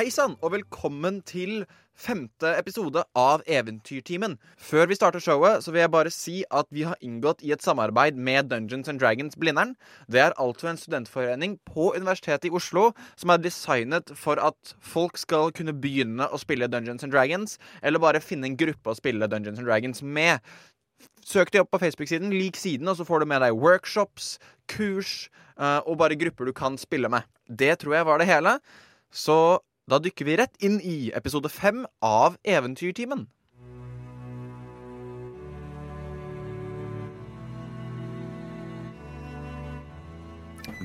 Hei sann, og velkommen til femte episode av Eventyrtimen. Før vi starter showet, så vil jeg bare si at vi har inngått i et samarbeid med Dungeons and Dragons Blindern. Det er altså en studentforening på Universitetet i Oslo som er designet for at folk skal kunne begynne å spille Dungeons and Dragons, eller bare finne en gruppe å spille Dungeons and Dragons med. Søk de opp på Facebook-siden, lik siden, og så får du med deg workshops, kurs eh, og bare grupper du kan spille med. Det tror jeg var det hele. Så da dykker vi rett inn i episode fem av Eventyrtimen.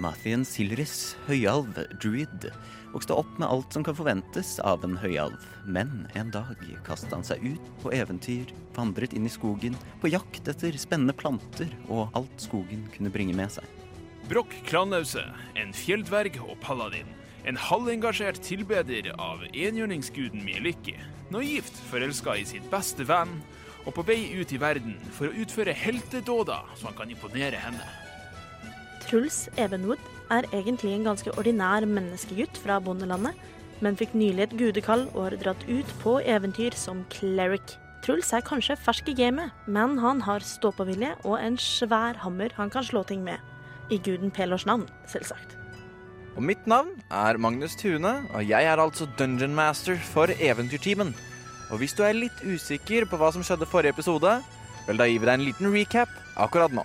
Mathien Silris, høyalv, druid, vokste opp med alt som kan forventes av en høyalv. Men en dag kastet han seg ut på eventyr, vandret inn i skogen, på jakt etter spennende planter og alt skogen kunne bringe med seg. Brokk Klanause, en fjelldverg og paladin. En halvengasjert tilbeder av enhjørningsguden Mieliki. Naivt forelska i sin beste venn, og på vei ut i verden for å utføre heltedåder så han kan imponere henne. Truls Evenwood er egentlig en ganske ordinær menneskegutt fra bondelandet, men fikk nylig et gudekall og har dratt ut på eventyr som cleric. Truls er kanskje fersk i gamet, men han har ståpåvilje og en svær hammer han kan slå ting med. I guden Pelors navn, selvsagt. Og mitt navn er Magnus Tune, og jeg er altså Dungeon Master for Eventyrtimen. Og hvis du er litt usikker på hva som skjedde forrige episode, vel, da gir vi deg en liten recap akkurat nå.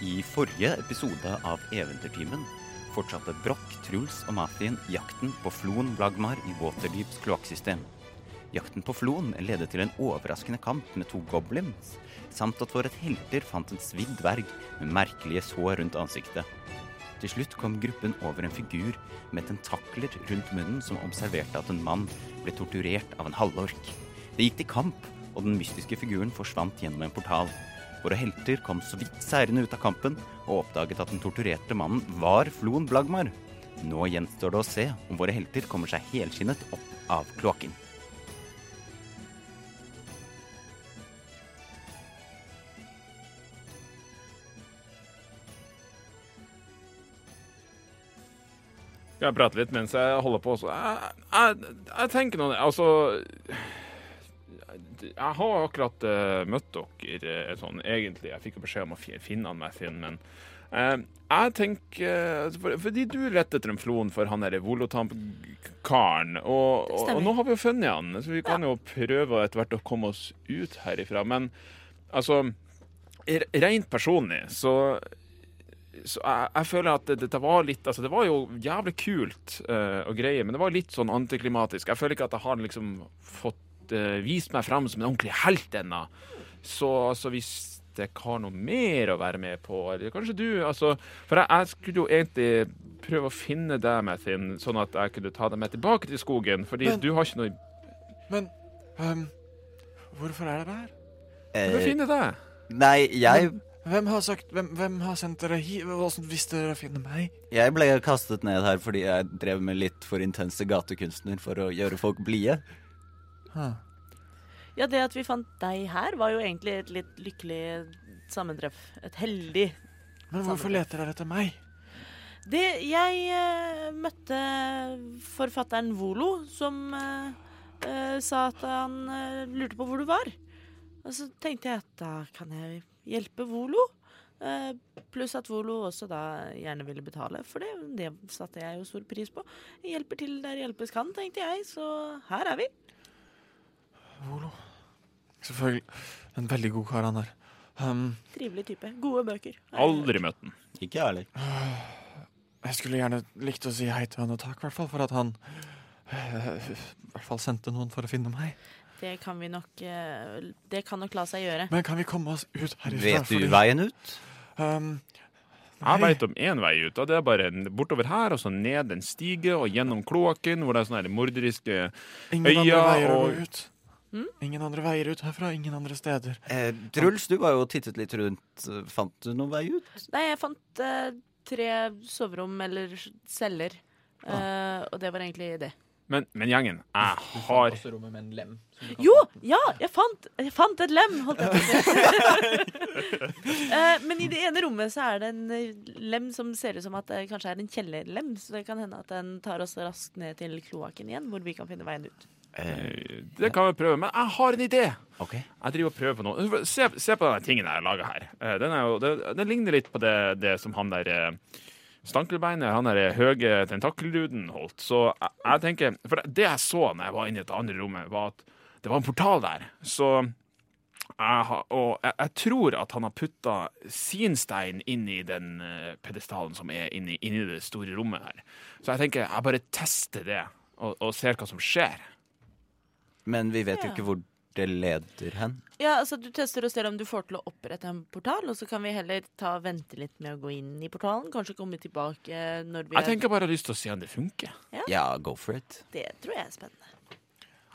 I forrige episode av Eventyrtimen fortsatte Broch, Truls og Mathien jakten på Floen Blagmar i Waterdeeps kloakksystem. Jakten på Floen ledet til en overraskende kamp med to goblins, samt at våre helter fant en svidd dverg med merkelige sår rundt ansiktet. Til slutt kom gruppen over en figur med tentakler rundt munnen som observerte at en mann ble torturert av en halvork. Det gikk til kamp, og den mystiske figuren forsvant gjennom en portal. Våre helter kom så vidt seirende ut av kampen og oppdaget at den torturerte mannen var Floen Blagmar. Nå gjenstår det å se om våre helter kommer seg helskinnet opp av kloakken. Skal jeg prate litt mens jeg holder på så... Jeg, jeg, jeg tenker noe Altså Jeg har akkurat uh, møtt dere uh, sånn egentlig. Jeg fikk jo beskjed om å finne han sin, men uh, jeg tenker uh, for, Fordi du lette etter en flon for han derre Volotamp-karen, og, og, og nå har vi jo funnet han, så vi kan jo prøve etter hvert å komme oss ut herifra. Men altså Rent personlig så så jeg, jeg føler at det, dette var litt Altså, det var jo jævlig kult uh, og greie, men det var litt sånn antiklimatisk. Jeg føler ikke at jeg har liksom fått uh, vist meg fram som en ordentlig helt ennå. Så altså, hvis ikke har noe mer å være med på, eller kanskje du altså, For jeg, jeg skulle jo egentlig prøve å finne deg, Mathin, sånn at jeg kunne ta deg med tilbake til skogen, fordi Men- du har ikke noe Men um, hvorfor er det der? Du finner finne deg. nei, jeg, Hvem har sagt Hvem, hvem har sendt dere hit? Hvordan visste dere å finne meg? jeg ble kastet ned her fordi jeg drev med litt for intense gatekunstner for å gjøre folk blide. Huh. Ja, det at vi fant deg her, var jo egentlig et litt lykkelig sammentreff. Et heldig Men hvorfor leter dere etter meg? Det Jeg uh, møtte forfatteren Volo, som uh, uh, sa at han lurte på hvor du var. Og så tenkte jeg at da kan jeg hjelpe Volo. Eh, pluss at Volo også da gjerne ville betale for det. Det satte jeg jo stor pris på. Hjelper til der hjelpes kan, tenkte jeg, så her er vi. Volo. Selvfølgelig. En veldig god kar, han der. Um, Trivelig type. Gode bøker. Aldri møtt den. Ikke jeg heller. jeg skulle gjerne likt å si hei til han og takk, i hvert fall, for at han eh, i hvert fall sendte noen for å finne meg. Det kan vi nok eh, Det kan nok la seg gjøre. Men kan vi komme oss ut herifra? Vet du fordi- veien ut? Um, Jeg veit vet om én vei ut, og det er bare bortover her, og så ned en stige og gjennom kloakken, hvor det er sånne morderiske Ingen andre øya veier å og- gå ut. Mm? Ingen andre veier ut herfra, ingen andre steder. Eh, Truls, du var jo og tittet litt rundt. Fant du noen vei ut? Nei, jeg fant eh, tre soverom eller celler. Eh, og det var egentlig det. Men, men gjengen, jeg Du fant har også rommet med en lem. Jo, ja, jeg fant, jeg fant et lem, holdt jeg på å si. Eh, Men i det ene rommet så er det en eh, lem som ser ut som at det kanskje er en kjellerlem. Så det kan hende at den tar oss raskt ned til kloakken igjen, hvor vi kan finne veien ut. Eh, Det kan vi prøve, men jeg har en idé. OK. Jeg driver og prøver på noe. Se, se på denne tingen jeg laga her. Eh, Den, er jo, det, den ligner litt på det, det som han der Stankelbeinet, han der høye tentakelduden holdt. Så jeg, jeg tenker For det, det jeg så når jeg var inne i det andre rommet, var at det var en portal der. Så jeg, har- og jeg, jeg tror at han har putta sin stein inn i den pedestalen som er inni, inni det store rommet her. Så jeg tenker jeg bare tester det, og, og ser hva som skjer. Men vi vet jo ikke hvor det leder hen. Ja, altså Du tester og ser om du får til å opprette en portal, og så kan vi heller ta vente litt med å gå inn i portalen. Kanskje komme tilbake når vi Jeg tenker bare jeg har lyst til å se om det funker. Ja, go for it. Det tror jeg er spennende.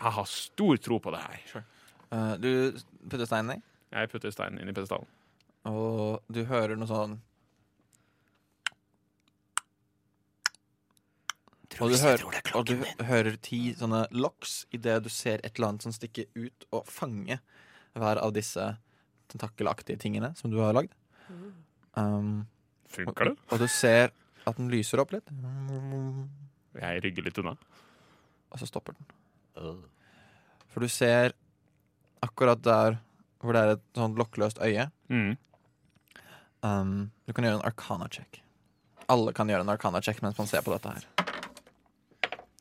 Jeg har stor tro på det her. Eh, du putter steinen i, Jeg putter steinen inn i pedestalen. og du hører noe sånn Og du, hører, og du hører ti sånne locks idet du ser et eller annet som stikker ut og fanger hver av disse tentakelaktige tingene som du har lagd. Um, Funker det? og du ser at den lyser opp litt, Jeg rygger litt unna. og så stopper den. For du ser akkurat der hvor det er et sånt lokkløst øye. Mm. Um, du kan gjøre en arcana check. Alle kan gjøre en arcana check mens man ser på dette her.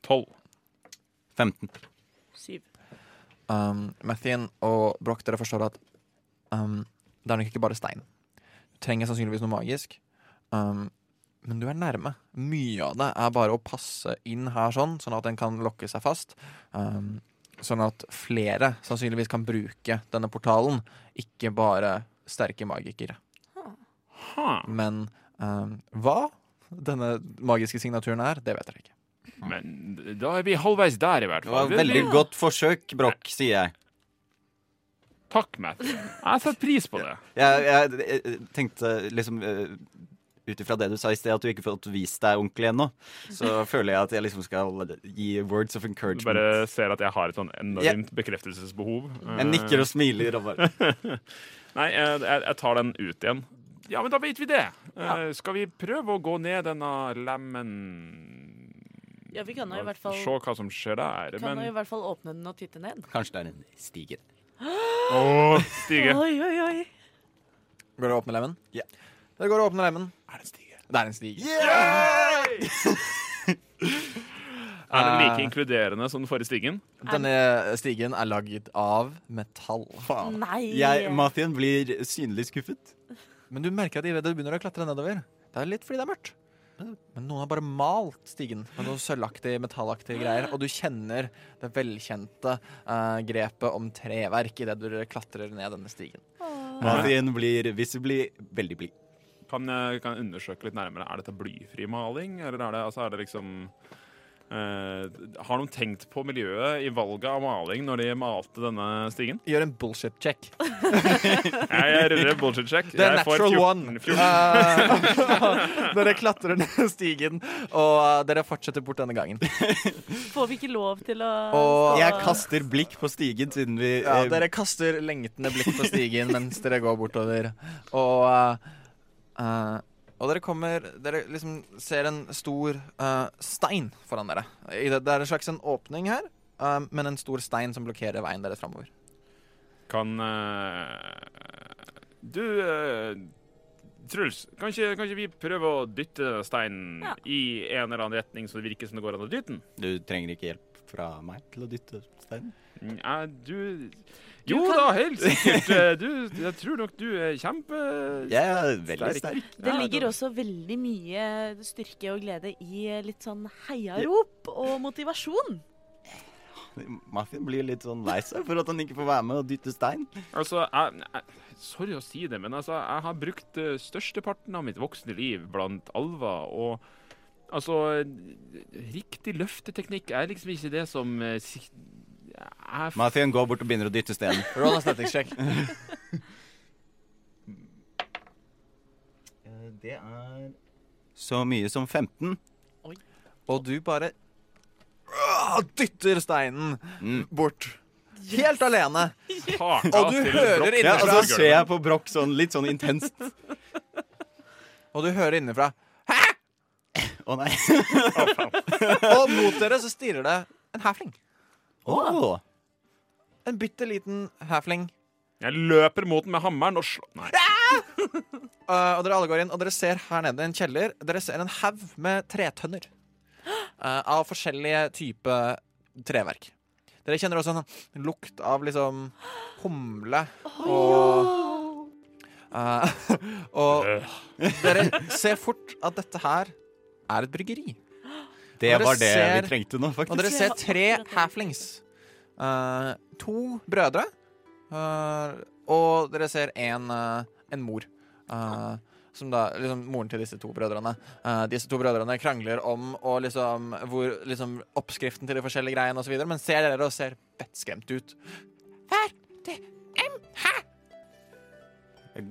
12. 15. 7. Um, Mathien og Broch, dere forstår at um, det er nok ikke bare stein. Du trenger sannsynligvis noe magisk. Um, men du er nærme. Mye av det er bare å passe inn her sånn, sånn at den kan lokke seg fast. Um, sånn at flere sannsynligvis kan bruke denne portalen, ikke bare sterke magikere. Men um, hva denne magiske signaturen er, det vet dere ikke. Men da er vi halvveis der, i hvert fall. Det var et veldig godt forsøk, Broch, sier jeg. Takk, Matt. Jeg setter pris på det. Jeg, jeg, jeg tenkte liksom eh, ut ifra det du sa i sted, at du ikke fått vist deg ordentlig ennå, så føler jeg at jeg liksom skal gi words of encouragement. Du bare ser at jeg har et sånn enormt bekreftelsesbehov. Jeg nikker og smiler og bare Nei, jeg, jeg tar den ut igjen. Ja, men da vet vi det. Ja. skal vi prøve å gå ned denne lemmen Ja, vi kan jo i hvert fall Se hva som skjer der. kan jo i hvert fall åpne den og titte ned. Kanskje det er en stige. Å, stige. Oi, oi, oi. Går det å åpne lemmen? Ja. Det går å åpne lemmen. Er det en stige? Det er en stige. Er den like inkluderende som den forrige stigen? Denne stigen er laget av metall. Faen. Nei. Jeg, Mathien, blir synlig skuffet. Men du merker at idet du begynner å klatre nedover Det er litt fordi det er mørkt. Men noen har bare malt stigen med noe sølvaktig, metallaktige greier. Og du kjenner det velkjente uh, grepet om treverk idet du klatrer ned denne stigen. Mathien blir visibly veldig blid. Kan jeg kan jeg undersøke litt nærmere. Er dette blyfri maling, eller er det, altså er det liksom Uh, Har noen tenkt på miljøet i valget av maling når de malte denne stigen? Gjør en bullshit check. Jeg jeg ruller en bullshit check. Det er Jeg natural 14 one. 14. Eh, dere klatrer ned stigen, og eh, dere fortsetter bort denne gangen. Får vi ikke lov til å Og- Jeg kaster blikk på stigen siden vi Ja, dere kaster lengtende blikk på stigen mens dere går bortover. Og, eh, eh, og dere kommer Dere liksom ser en stor uh, stein foran dere. I det, det er en slags en åpning her, uh, men en stor stein som blokkerer veien deres framover. Kan Du, eh, Truls, kan ikke, kan ikke vi prøve å dytte steinen Ja. i en eller annen retning, så det virker som det går an å dytte den? Du trenger ikke hjelp fra meg til å dytte steinen. Nei, Du Jo kan- da, helt sikkert. Eh, Du, jeg tror nok du er kjempe... Jeg er veldig Sterk. Det ligger også veldig mye styrke og glede i litt sånn heiarop og motivasjon. Muffin blir litt sånn lei seg for at han ikke får være med og dytte stein. Altså, jeg, jeg, sorry å si det, men altså, jeg har brukt uh, størsteparten av mitt voksne liv blant alver, og altså Riktig løfteteknikk er liksom ikke det som uh, er f- Mathien går bort og begynner å dytte steinen. Roll aesthetics check. Det er så mye som 15. Og du bare ah, dytter steinen Mm. bort. Helt alene. Taka Og du hører innenfra Ja, og så ser jeg på Broch sånn litt sånn intenst. Og du hører innenfra. Hæ?! Å nei. Og mot dere så stirrer det en halfling. Åh. En bitte liten hafling. Jeg løper mot den med hammeren og slår Nei. Uh, og dere alle går inn, og dere ser her nede en kjeller. Dere ser en haug med tretønner. uh, av forskjellige typer treverk. Dere kjenner også en lukt av liksom humle og uh, Og Øh. dere ser fort at dette her er et bryggeri. Det var det ser- vi trengte nå, Og faktisk. dere ser tre halflings. Uh, to brødre. uh, og dere ser en, uh, en mor. Som da, liksom Moren til disse to brødrene. Disse to brødrene krangler om og liksom, hvor, liksom, oppskriften til de forskjellige greiene osv., men ser dere og ser vettskremt ut. Hver det em, Hæ?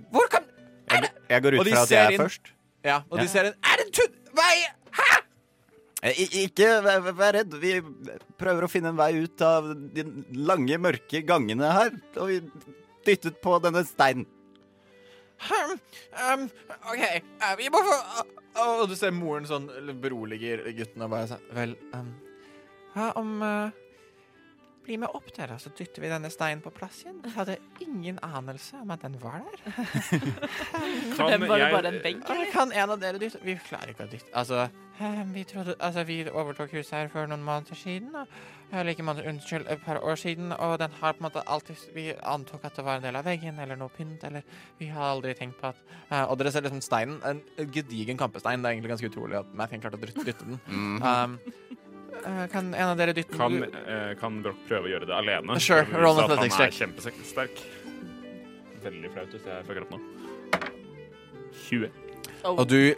Hvor kan er Jeg, jeg går ut fra at jeg er inn- først. Ja, og Ja. de ser en Er det en tunn Vei? Eh, Ikke vær, vær redd. Vi prøver å finne en vei ut av de lange, mørke gangene her. Og vi dyttet på denne steinen. Um, um, OK, uh, vi må få uh, Og du ser moren sånn beroliger gutten og bare sånn Vel, um, hva om uh, Bli med opp der, så dytter vi denne steinen på plass igjen. Jeg hadde ingen anelse om at den var der. Kan Den var det bare en benk, Eller kan en av dere dytte Vi klarer ikke å dytte Altså, eh, vi trodde Altså, vi overtok huset her for noen måneder siden. Og, eller ikke måneder, unnskyld, et par år siden. Og den har på en måte alltid Vi antok at det var en del av veggen eller noe pynt, eller Vi har aldri tenkt på at uh, Og dere ser liksom steinen. En gedigen kampestein. Det er egentlig ganske utrolig at Mathien klarte å dytte, dytte den. Mhm. Um, uh, kan en av dere dytte Kan, eh, kan Broch prøve å gjøre det alene? Sure, roll at athletics Han er check. kjempesterk. Veldig flaut hvis jeg fucker opp nå. 20. Oh, Og du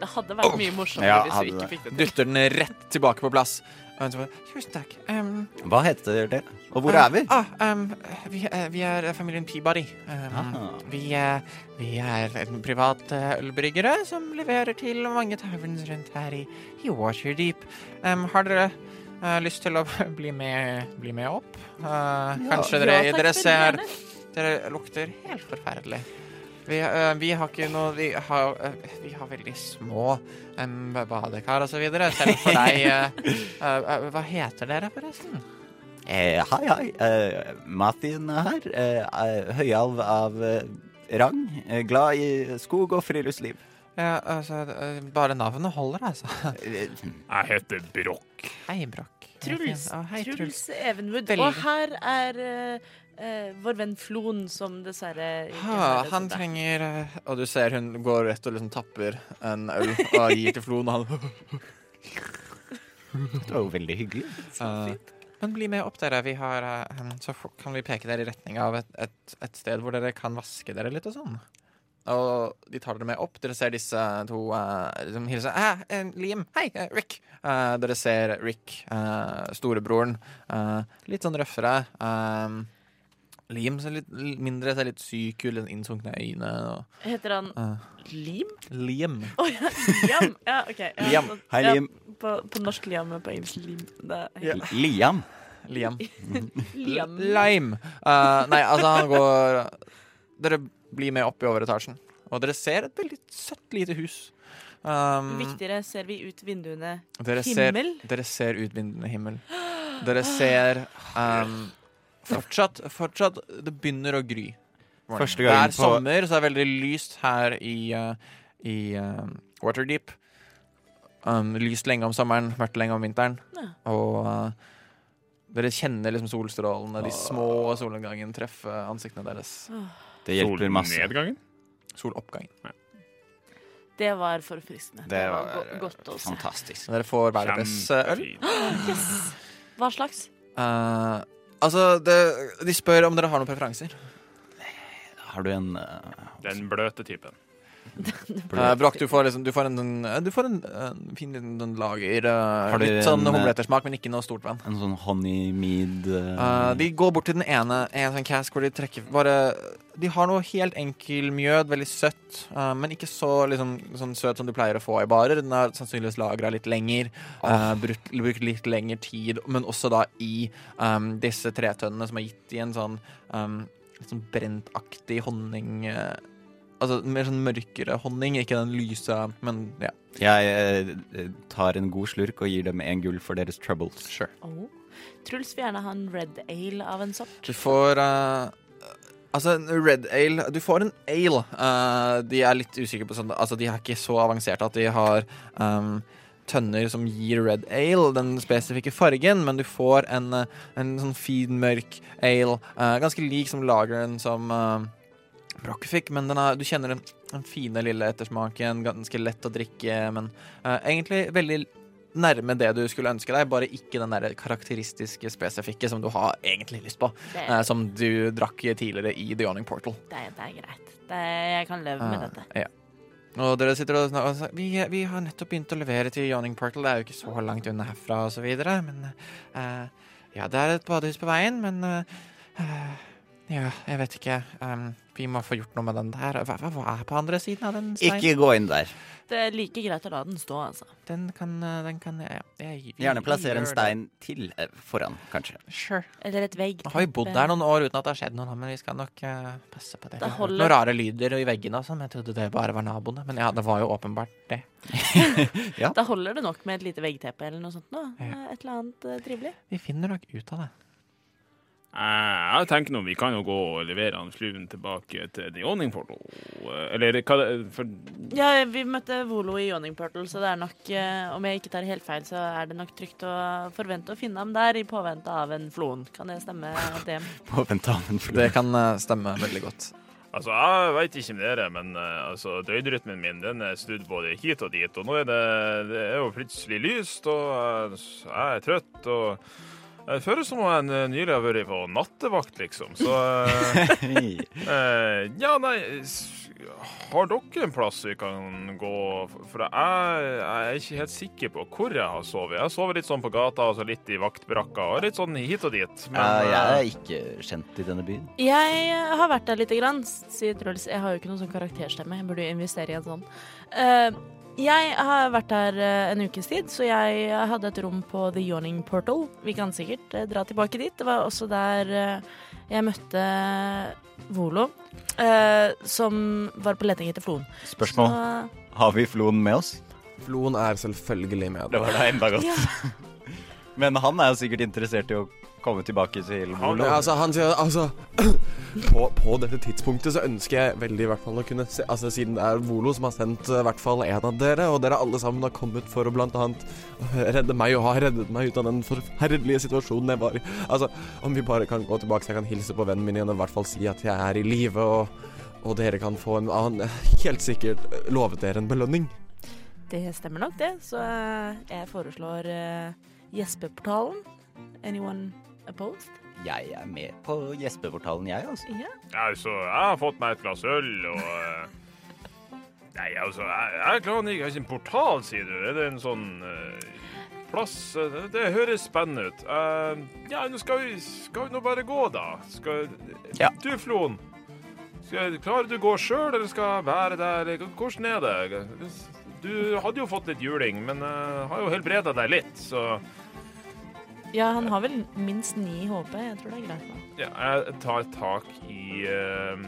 det hadde vært mye morsommere Ja, hvis hadde vi ikke det. fikk det til. dytter den rett tilbake på plass. Og hun så Tusen takk. Um, Hva heter det? Og hvor Ah, er vi? Ah, um, vi, eh, vi er familien Peabody. Um, vi, eh, vi er en privat eh, ølbryggere som leverer til mange taverns rundt her i, i Waterdeep. Um, har dere eh, lyst til å bli med, bli med opp? Eh, kanskje dere, Ja, dere ser. Dere lukter helt forferdelig. Vi, eh, vi har ikke noe Vi har, eh, vi har veldig små um, badekar og så videre. Selv for deg Hva heter dere, forresten? Eh, hei, hei. Eh, Mathien er her. Eh, høyalv av rang. Glad i skog og friluftsliv. Ja, altså, eh, bare navnet holder, altså. Jeg heter Broch. Hei, Broch. Truls. Truls. Truls Evenwood. Veldig. Og her er eh, eh, vår venn Flon, som dessverre Ha, han trenger eh, Og du ser hun går rett og liksom tapper en øl og gir til Flon, og han det var jo veldig hyggelig. Uh, Men bli med opp, dere. Vi har, uh, så kan vi peke dere i retning av et, et, et sted hvor dere kan vaske dere litt og sånn. Og de tar dere med opp. Dere ser disse to uh, som hilser. Hæ, eh, Liam. Hei, eh, Rick. Dere ser Rick, eh, storebroren. eh, litt sånn røffere. Eh, Liam ser litt mindre, ser litt syk ut, litt innsunkne øyne. Og, Heter han uh, Lim? Liam. Oh, ja, Liam. Ja, OK. Ja, Liam. Så, Hei, ja, Liam. På, på norsk Liam, men på engelsk Lim. Det Ja. Liam. Liam. Liam. Lime. Uh, nei, altså, han går Dere blir med opp i overetasjen, og dere ser et veldig søtt lite hus. Um, Viktigere, ser vi ut vinduene dere ser, himmel? dere ser ut vinduene himmel. Dere ser um, fortsatt, fortsatt Det begynner å gry. Første Det gangen er på- sommer, så det er veldig lyst her i, uh, i um, Waterdeep. Um, lyst lenge om sommeren, mørkt lenge om vinteren. Ja. Og uh, dere kjenner liksom solstrålene, de små soloppgangen treffe ansiktene deres. Det hjelper masse. Solnedgangen? Soloppgangen. Det var forfriskende. Det var go godt å se. fantastisk. Dere får hver deres uh, øl. Kjempefint. Yes. Hva slags? Uh, altså, det, de spør om dere har noen preferanser. Har du en eh, Den bløte typen. Eh, Broch, du får, liksom, du får en, en, du får en, en fin liten lager. eh, Har du litt sånn eh, men ikke noe stort vann. En sånn honey mead uh... Eh, de går bort til den ene, en sånn cask hvor de trekker bare De har noe helt enkel mjød, veldig søtt, uh, men ikke så liksom, sånn søt som du pleier å få i barer. Den er sannsynligvis lagra litt lenger, uh, brukt, brukt litt lengre tid, men også da i um, disse tretønnene som er gitt i en sånn um, sånn brentaktig honning eh, Altså mer sånn mørkere honning, ikke den lyse, men ja. Jeg eh, tar en god slurk og gir dem en gull for deres troubles. Sure. Oh. Truls vil gjerne ha en red ale av en sort. Du får eh, Altså, en red ale Du får en ale. Eh, de er litt usikre på sånn Altså, de er ikke så avanserte at de har um, tønner som gir red ale, den spesifikke fargen, men du får en, eh, en sånn fin, mørk ale. eh, ganske lik som lageren som uh, Broch men den er, du kjenner den, den fine, lille ettersmaken. Ganske lett å drikke, men uh, egentlig veldig nærme det du skulle ønske deg, bare ikke den der karakteristiske, spesifikke som du har egentlig lyst på. Det, Uh, som du drakk tidligere i The Yawning Portal. det, det er greit. Det, jeg kan leve med uh, dette. ja. Og dere sitter og snakker vi, vi har nettopp begynt å levere til Yawning Portal. Det er jo ikke så langt unna herfra, og så videre. Men Ja, det er et badehus på veien, men Ja, jeg vet ikke. Um, vi må få gjort noe med den der. Hva, hva, hva er på andre siden av den steinen? Ikke gå inn der. Det er like greit å la den stå, altså. Den kan, eh, den kan ja, jeg, vi- Gjerne plassere en stein det. til eh, foran, kanskje. Sure. Eller et vegg. Nå har vi bodd der noen år uten at det har skjedd noe, men vi skal nok uh, passe på det. Det holder. Noen rare lyder i veggene og sånn, jeg trodde det bare var naboene. Men ja, det var jo åpenbart det. Da holder det nok med et lite veggteppe eller noe sånt. Nå. Ja. Et eller annet uh, trivelig. Vi finner nok ut av det. Eh, Jeg tenker nå vi kan jo gå og levere han fluen tilbake til The Owning Portal. Eh, Eller hva det for Ja, vi møtte Volo i Yawning Portal, så det er nok, eh, om jeg ikke tar helt feil, så er det nok trygt å forvente å finne ham der i påvente av en floen. Kan det stemme, det? en floen. Det kan stemme veldig godt. Altså, Jeg veit ikke om dere, men uh, altså, døgnrytmen min den er snudd både hit og dit. Og nå er det, det er jo plutselig lyst, og uh, jeg er trøtt. og det føles som om jeg eh, nylig har vært på nattevakt, liksom. Så eh, eh, Ja, nei Har dere en plass vi kan gå? For jeg, jeg er ikke helt sikker på hvor jeg har sovet. Jeg har sovet litt sånn på gata og så litt i vaktbrakka og litt sånn hit og dit. Men uh, jeg eh, er ikke kjent i denne byen. Jeg har vært der lite grann, sier Truls. Jeg har jo ikke noen sånn karakterstemme. Jeg burde jo investere i en sånn. Eh, jeg har vært der eh, en ukes tid, så jeg hadde et rom på The Yawning Portal. Vi kan sikkert eh, dra tilbake dit. Det var også der eh, jeg møtte Volo, eh, som var på leting etter floen. Spørsmål. Så, Har vi floen med oss? Floen er selvfølgelig med. Det var da enda godt. ja. Men han er jo sikkert interessert i å komme tilbake til Ja, altså, han sier altså på, på dette tidspunktet så ønsker jeg veldig i hvert fall å kunne se Altså Siden det er Volo som har sendt eh, i hvert fall en av dere, og dere alle sammen har kommet for å blant annet redde meg og har reddet meg ut av den forferdelige situasjonen jeg var i. Altså, om vi bare kan gå tilbake så jeg kan hilse på vennen min igjen og i hvert fall si at jeg er i live, og, og dere kan få en annen Helt sikkert eh, lovet dere en belønning. Det stemmer nok, det. Så eh, jeg foreslår uh, Gjespeportalen. Anyone opposed? Jeg er med på gjespeportalen, jeg, altså. Ja. Ja, altså, jeg har fått meg et glass øl, og eh, Nei, altså, jeg, jeg klarer ikke Ikke en portal, sier du? Er det en sånn uh, plass det, det høres spennende ut. Uh, ja, nå skal vi Skal vi nå bare gå, da? Skal Ja. Du, Floen. Skal, klarer du å gå sjøl, eller skal jeg være der? Hvordan er det? Du hadde jo fått litt juling, men uh, har jo helbreda deg litt, så ja, han har vel minst ni HP. Jeg tror det er greit Da. Ja, jeg tar tak i uh,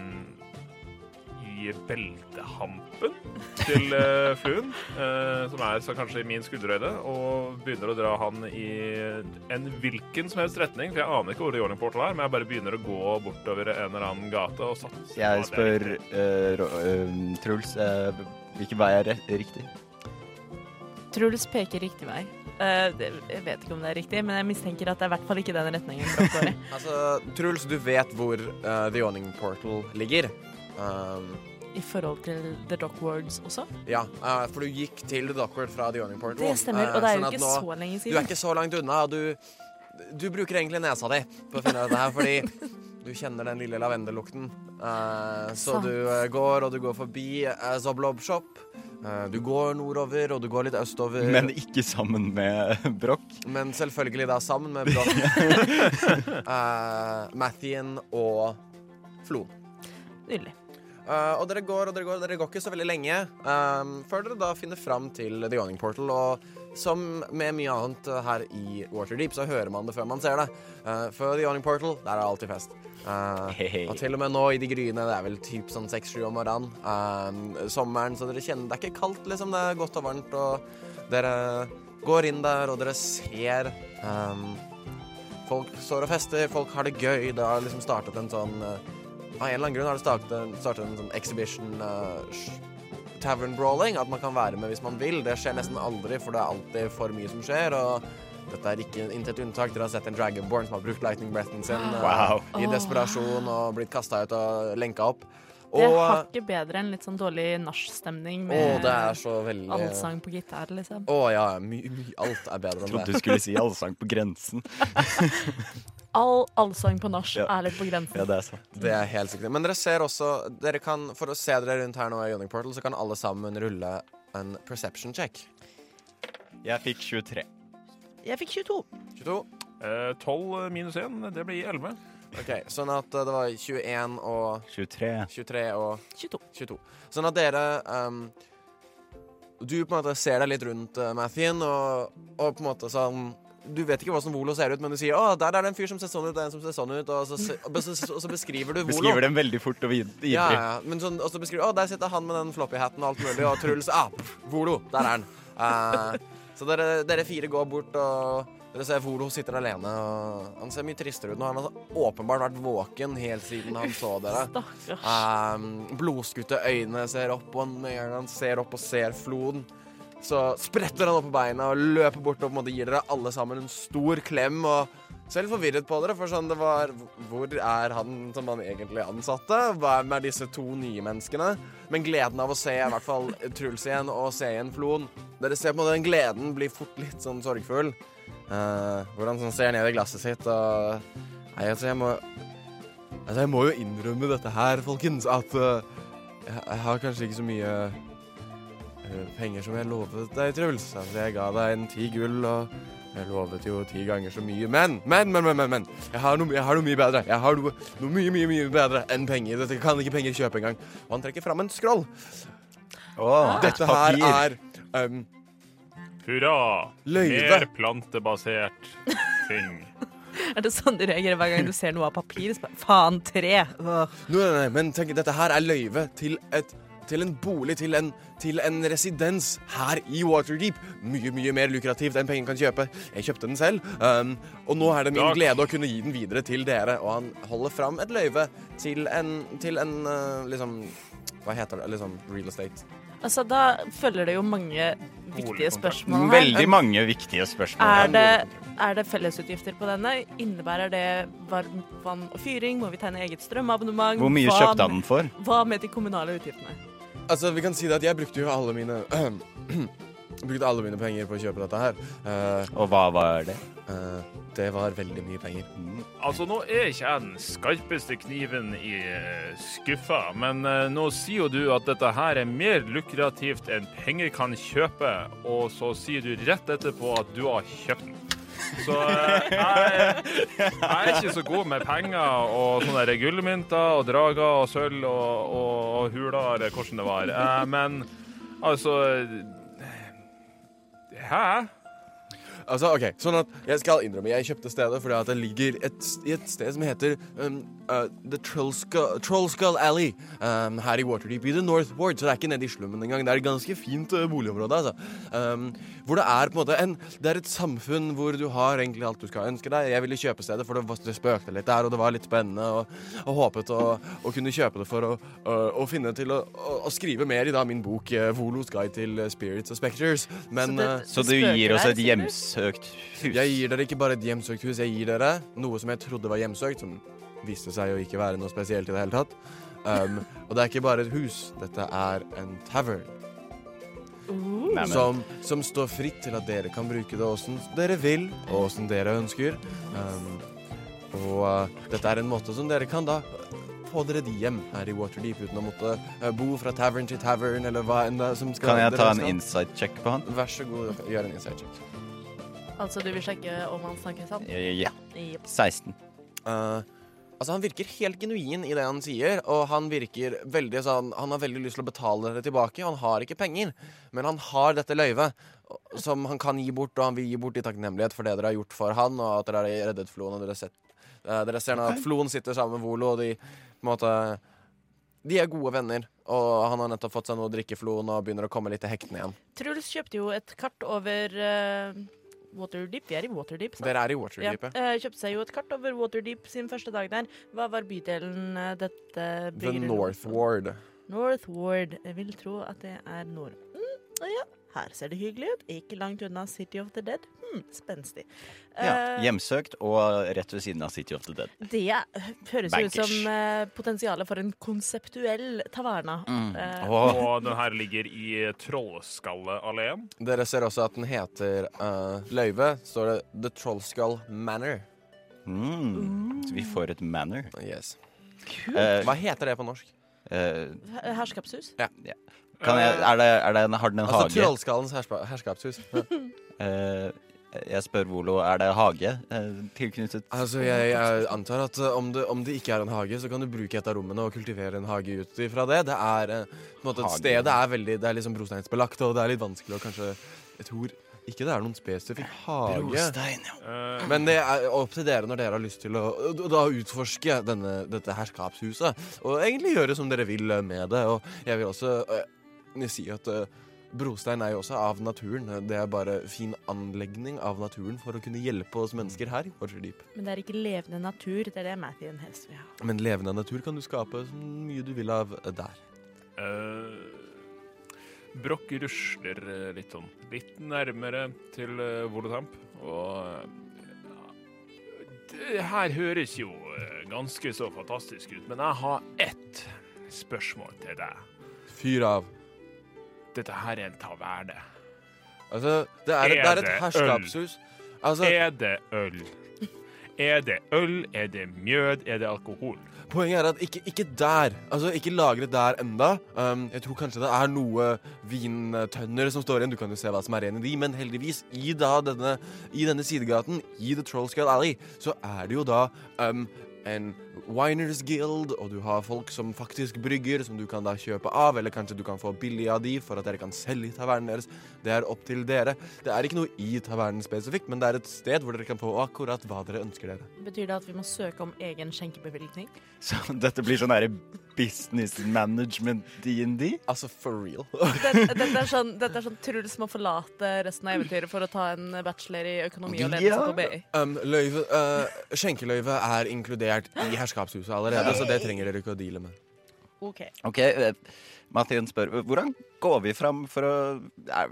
I beltehampen til uh, fluen, uh, som er så kanskje i min skulderhøyde, og begynner å dra han i en hvilken som helst retning, for jeg aner ikke hvor Jordan Portal er, men jeg bare begynner å gå bortover en eller annen gate og satser Jeg spør eh, eh, Truls uh, hvilken vei er riktig. Truls peker riktig vei. Uh, det, jeg vet ikke om det er riktig, men jeg mistenker at det er i hvert fall ikke den retningen. Altså, Truls, du vet hvor uh, The Yawning Portal ligger. Um, I forhold til The Dockwards også. ja, uh, for du gikk til The Dockward fra The Yawning Portal. Det stemmer, og det er jo sånn ikke nå- så lenge siden. Du er ikke så langt unna. Du, du bruker egentlig nesa di på å finne dette her, fordi du kjenner den lille lavendellukten Eh, så du eh, går, og du går forbi uh, Zoblob Shop. Eh, du går nordover, og du går litt østover. Men ikke sammen med Broch. Men selvfølgelig da sammen med Broch, Mathien og Flo. Nydelig. Eh, og dere går og dere går, dere går ikke så veldig lenge um, før dere da finner fram til The Yawning Portal. Og som med mye annet eh, her i Waterdeep, så hører man det før man ser det. Uh, for The Yawning Portal, der er det alltid fest. Uh, og til og med nå i de gryene, det er vel typ sånn seks-sju om morgenen. Uh, sommeren, så dere kjenner Det er ikke kaldt, liksom. Det er godt og varmt. Og dere går inn der, og dere ser um, Folk står og fester, folk har det gøy. Det har liksom startet en sånn Av en eller annen grunn har det startet, startet en sånn exhibition tavern brawling. At man kan være med hvis man vil. Det skjer nesten aldri, for det er alltid for mye som skjer. Og dette er ikke intet unntak. Dere har sett en Dragonborn som har brukt lightning breathen sin eh, Wow. i desperasjon og blitt kasta ut og lenka opp. Det er Og hakket bedre enn litt sånn dårlig nachstemning Å, med det er så veldig allsang på gitar, liksom. Å ja, my, my, alt er bedre enn det. Jeg Trodde du skulle si allsang på grensen. All allsang på nach Ja. er litt på grensen. Ja, det er sant. Det er helt sikkert. Men dere ser også dere kan, For å se dere rundt her nå i Yonic Portal, så kan alle sammen rulle en perception check. Jeg fikk 23. Jeg fikk 22. 22. Eh, 12 minus 1, det blir 11. OK, sånn at eh, det var 21 og 23. 23 og 22. 22. Sånn at dere um, Du på en måte ser deg litt rundt, uh, Mathien, og, og på en måte sånn du vet ikke hvordan Volo ser ut, men du sier 'Å, der er det en fyr som ser sånn ut, og en som ser sånn ut', og så, se- og så, og så beskriver du Volo. Beskriver dem veldig fort og ivrig. Ja, ja, men sånn, og så beskriver du 'Å, der sitter han med den floppy-hatten og alt mulig', og Truls Ah, pff, Volo, der er han. Uh, så dere, dere fire går bort, og dere ser Volo sitter alene, og han ser mye tristere ut nå. Han har åpenbart vært våken helt siden han så dere. Stakkars. Um, blodskutte øyne ser opp, og han ser opp og ser floden, så spretter han opp på beina og løper bort og på en måte gir dere alle sammen en stor klem. og ser litt forvirret på dere, for sånn det var Hvor er han som han egentlig ansatte? Hva er med disse to nye menneskene? Men gleden av å se i hvert fall Truls igjen og se igjen Floen Dere ser på en måte den gleden blir fort litt sånn sorgfull. Uh, hvor han sånn ser ned i glasset sitt og Nei, altså, jeg må Altså, jeg må jo innrømme dette her, folkens, at uh, jeg, jeg har kanskje ikke så mye eh, penger som jeg lovet deg, Truls. Altså, jeg ga deg en ti gull, og jeg lovet jo ti ganger så mye. Men, men, men, men, men, men. Jeg, har noe, jeg har noe mye bedre. Jeg har noe, noe mye, mye, mye bedre enn penger. Dette kan ikke penger kjøpe engang. Og han trekker fram en scroll. Åh, et Dette her er um, Hurra! Løyve. Mer plantebasert ting. Er det sånn du reagerer hver gang du ser noe av papir? Faen, tre! Oh. Nei, nei, nei, men tenk, dette her er løyve til et til en bolig, til en, til en residens her i Waterdeep. Mye, mye mer lukrativt enn penger kan kjøpe. Jeg kjøpte den selv, um, og nå er det min Takk. glede å kunne gi den videre til dere. Og han holder fram et løyve til en, til en uh, liksom Hva heter det? Liksom real estate. Altså, da følger det jo mange viktige spørsmål her. Veldig mange viktige spørsmål. Er det, er det fellesutgifter på denne? Innebærer det varmt vann og fyring? Må vi tegne eget strømabonnement? Hvor mye Hva kjøpte han den for? Hva med de kommunale utgiftene? Altså, vi kan si det at jeg brukte jo alle mine Brukte alle mine penger på å kjøpe dette her. Uh, Og hva var det? uh, det var veldig mye penger. Altså, nå er ikke jeg den skarpeste kniven i eh, skuffa, men uh, nå sier jo du at dette her er mer lukrativt enn penger kan kjøpe, og så sier du rett etterpå at du har kjøpt den. Så eh, jeg, jeg er ikke så god med penger og sånne der gullmynter og drager og sølv og, og, og huler, eller hvordan det var. Eh, men altså Hæ? Altså, ok, sånn at Jeg skal innrømme, jeg kjøpte stedet fordi at det ligger et, i et sted som heter um, uh, The Trollskull, Trollskull Alley um, her i Waterdeep i The North Ward. Så det er ikke nede i slummen engang. Det er et ganske fint uh, boligområde. altså. Um, hvor det er på en måte en, Det er et samfunn hvor du har egentlig alt du skal ønske deg. Jeg ville kjøpe stedet, for det, var- det spøkte litt der, og det var litt spennende. Og, og håpet å, å kunne kjøpe det for å, å, å finne til å, å, å skrive mer i da min bok uh, Volos guide til uh, spirits og spectures. Men Så det- uh, Så du gir oss et hjemsøkt hus? jeg gir dere ikke bare et hjemsøkt hus, jeg gir dere noe som jeg trodde var hjemsøkt, som viste seg å ikke være noe spesielt i det hele tatt. Um, og det er ikke bare et hus, dette er en tavern som, som står fritt til at dere kan bruke det åssen dere vil, og åssen dere ønsker. Um, og uh, dette er en måte som dere kan da få dere de hjem her i Waterdeep uten å måtte uh, bo fra tavern til tavern, eller hva enn det er som skal Kan jeg ta en inside check på han? Vær så god, gjør en inside check. Altså, du vil sjekke om han snakker sant? Ja. Jepp. 16. Eh, altså Han virker helt genuin i det han sier, og han virker veldig sånn Han har veldig lyst til å betale det tilbake, og han har ikke penger, men han har dette løyvet som han kan gi bort, og han vil gi bort i takknemlighet for det dere har gjort for han, og at dere har reddet Floen, og dere, sett, eh, dere ser nå at Floen sitter sammen med Volo, og de på en måte De er gode venner, og han har nettopp fått seg noe å drikke Floen og begynner å komme litt til hektene igjen. Truls kjøpte jo et kart over eh, Waterdeep. Vi er i Waterdeep? Dere er i Ja, Waterdeep. eh, kjøpte seg jo et kart over Waterdeep sin første dag der. Hva var bydelen dette dette The North Ward. North Ward. Jeg vil tro at det er nord. Mm, ja, her ser det hyggelig ut. Ikke langt unna City of the Dead. Hmm, spenstig. Ja, Eh, hjemsøkt og rett ved siden av City of the Dead. det høres jo ut som eh, potensialet for en konseptuell taverna. Mm. Åh, Og den her ligger i Trollskallealleen. Dere ser også at den heter uh, Løyve. Står det The Trollskull Manor. mm. Så vi får et manor. Yes. Hva heter det på norsk? eh, Herskapshus. Kan jeg, er det, er det en, har den en Altså hage? Trollskallens herspa- herskapshus. uh, jeg spør Volo, er det hage uh, tilknyttet? Altså, jeg, jeg antar at uh, om, det, om det ikke er en hage, så kan du bruke et av rommene og kultivere en hage ut ifra det. Det er uh, på en måte et sted det er veldig Det er liksom brosteinsbelagt, og det er litt vanskelig å kanskje Jeg tror ikke det er noen spesifikk hage. Brostein, ja. Eh, Men det er opp til dere når dere har lyst til å da utforske denne, dette herskapshuset. Og egentlig gjøre som dere vil med det. Og jeg vil også si at uh, brostein er jo også av naturen. Det er bare fin anlegning av naturen for å kunne hjelpe oss mennesker her i Waterdeep. Men det er ikke levende natur. Det er det Mathien helst vil ha. Men levende natur kan du skape så mye du vil av der. Uh, Brokk rusler eh, litt sånn litt nærmere til Volotamp, og eh, det her høres jo eh, ganske så fantastisk ut, men jeg har ett spørsmål til deg. Fyr av. Dette her er en taverne. Altså, det er, det er Er et herskapshus. Altså, Er det øl? Er det øl? Er det mjød? Er det alkohol? Poenget er at ikke, ikke der. Altså, ikke lagret der enda. Um, jeg tror kanskje det er noe vintønner som står igjen. Du kan jo se hva som er igjen i de, men heldigvis, i, denne, i denne sidegaten, i The Trollscale Alley, så er det jo da um, en Winers Guild, og du har folk som faktisk brygger, som du kan da kjøpe av, eller kanskje du kan få billig av de for at dere kan selge i tavernen deres. Det er opp til dere. Det er ikke noe i tavernen spesifikt, men det er et sted hvor dere kan få akkurat hva dere ønsker dere. Betyr det at vi må søke om egen skjenkebevilgning? Så dette blir sånn derre business management DND? Altså, for real. Dette, dette, er sånn, dette er sånn Truls må forlate resten av eventyret for å ta en bachelor i økonomi og ledelse på BI. Um, løyve, uh, skjenkeløyve er inkludert i herskapshuset allerede, så det trenger dere ikke å deale med. OK. okay uh, Mathien spør hvordan går vi fram for å er,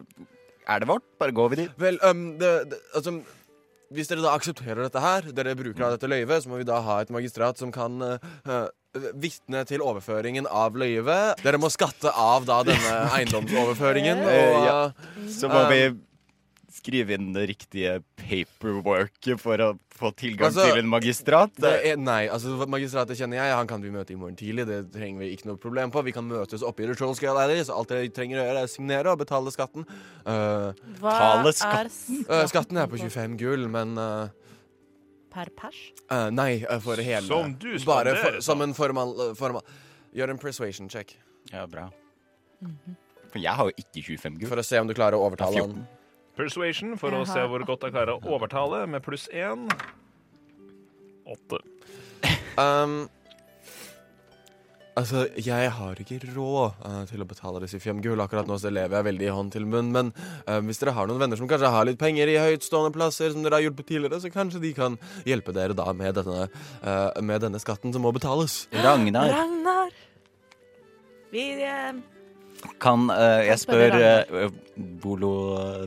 er det vårt? Bare går vi dit? Vel, um, det, det, altså Hvis dere da aksepterer dette her, dere bruker av dette løyvet, så må vi da ha et magistrat som kan uh, uh, vitne til overføringen av løyvet. Dere må skatte av da denne eiendomsoverføringen. Eh, Og, ja. uh, Så må Um, vi skrive inn det riktige paperworket for å få tilgang Altså, til en magistrat. det er, nei, altså magistratet kjenner jeg. Han kan vi møte i morgen tidlig. Det trenger vi ikke noe problem på. Vi kan møtes oppe i The Troll Alley, så alt dere trenger å gjøre, er signere og betale skatten. Uh, Hva skatten? er skatten. uh, skatten er på 25 gull, men uh, per pers? Uh, nei, uh, for hele Som du Bare for, som en formal, uh, formal Gjør en persuasion check Ja, bra. For jeg har jo ikke 25 gull. for å se om du klarer å overtale han. Persuasion for å se hvor godt jeg klarer å overtale, med pluss én. Åtte. Um, altså, jeg har ikke råd uh, til å betale disse fem gull. Akkurat nå så lever jeg veldig i hånd til munn. Men uh, hvis dere har noen venner som kanskje har litt penger i høytstående plasser, som dere har hjulpet tidligere, så kanskje de kan hjelpe dere da med denne, uh, med denne skatten som må betales. Ragnar, Ragnar! Vi kan eh, jeg spør uh, Bolo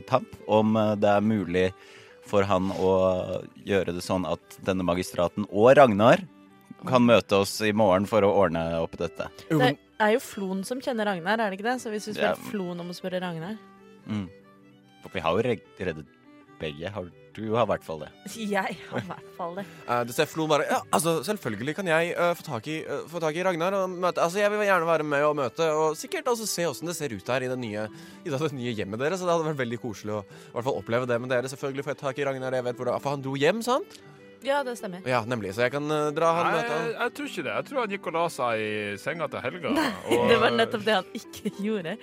Tamp om det er mulig for han å gjøre det sånn at denne magistraten og Ragnar kan møte oss i morgen for å ordne opp dette. Det er jo Flon som kjenner Ragnar, er det ikke det? Så hvis vi spør Ja. Flon om å spørre Ragnar Mm. For vi har jo reddet begge. Har Du har i hvert fall det. Jeg har i hvert fall det. Uh, du ser Flon bare Ja, altså, selvfølgelig kan jeg uh, få, tak i, uh, få tak i Ragnar og møte Altså, jeg vil gjerne være med og møte, og sikkert også se åssen det ser ut her i det nye, i det nye hjemmet deres. Så det hadde vært veldig koselig å i hvert fall oppleve det med dere. Selvfølgelig får jeg tak i Ragnar, jeg vet hvor det For han dro hjem, sant? Ja, det stemmer. Ja, nemlig. Så jeg kan uh, dra han Nei, møte han. jeg, tror ikke det. Jeg tror han gikk og la seg i senga til helga. og- Det var nettopp det han ikke gjorde.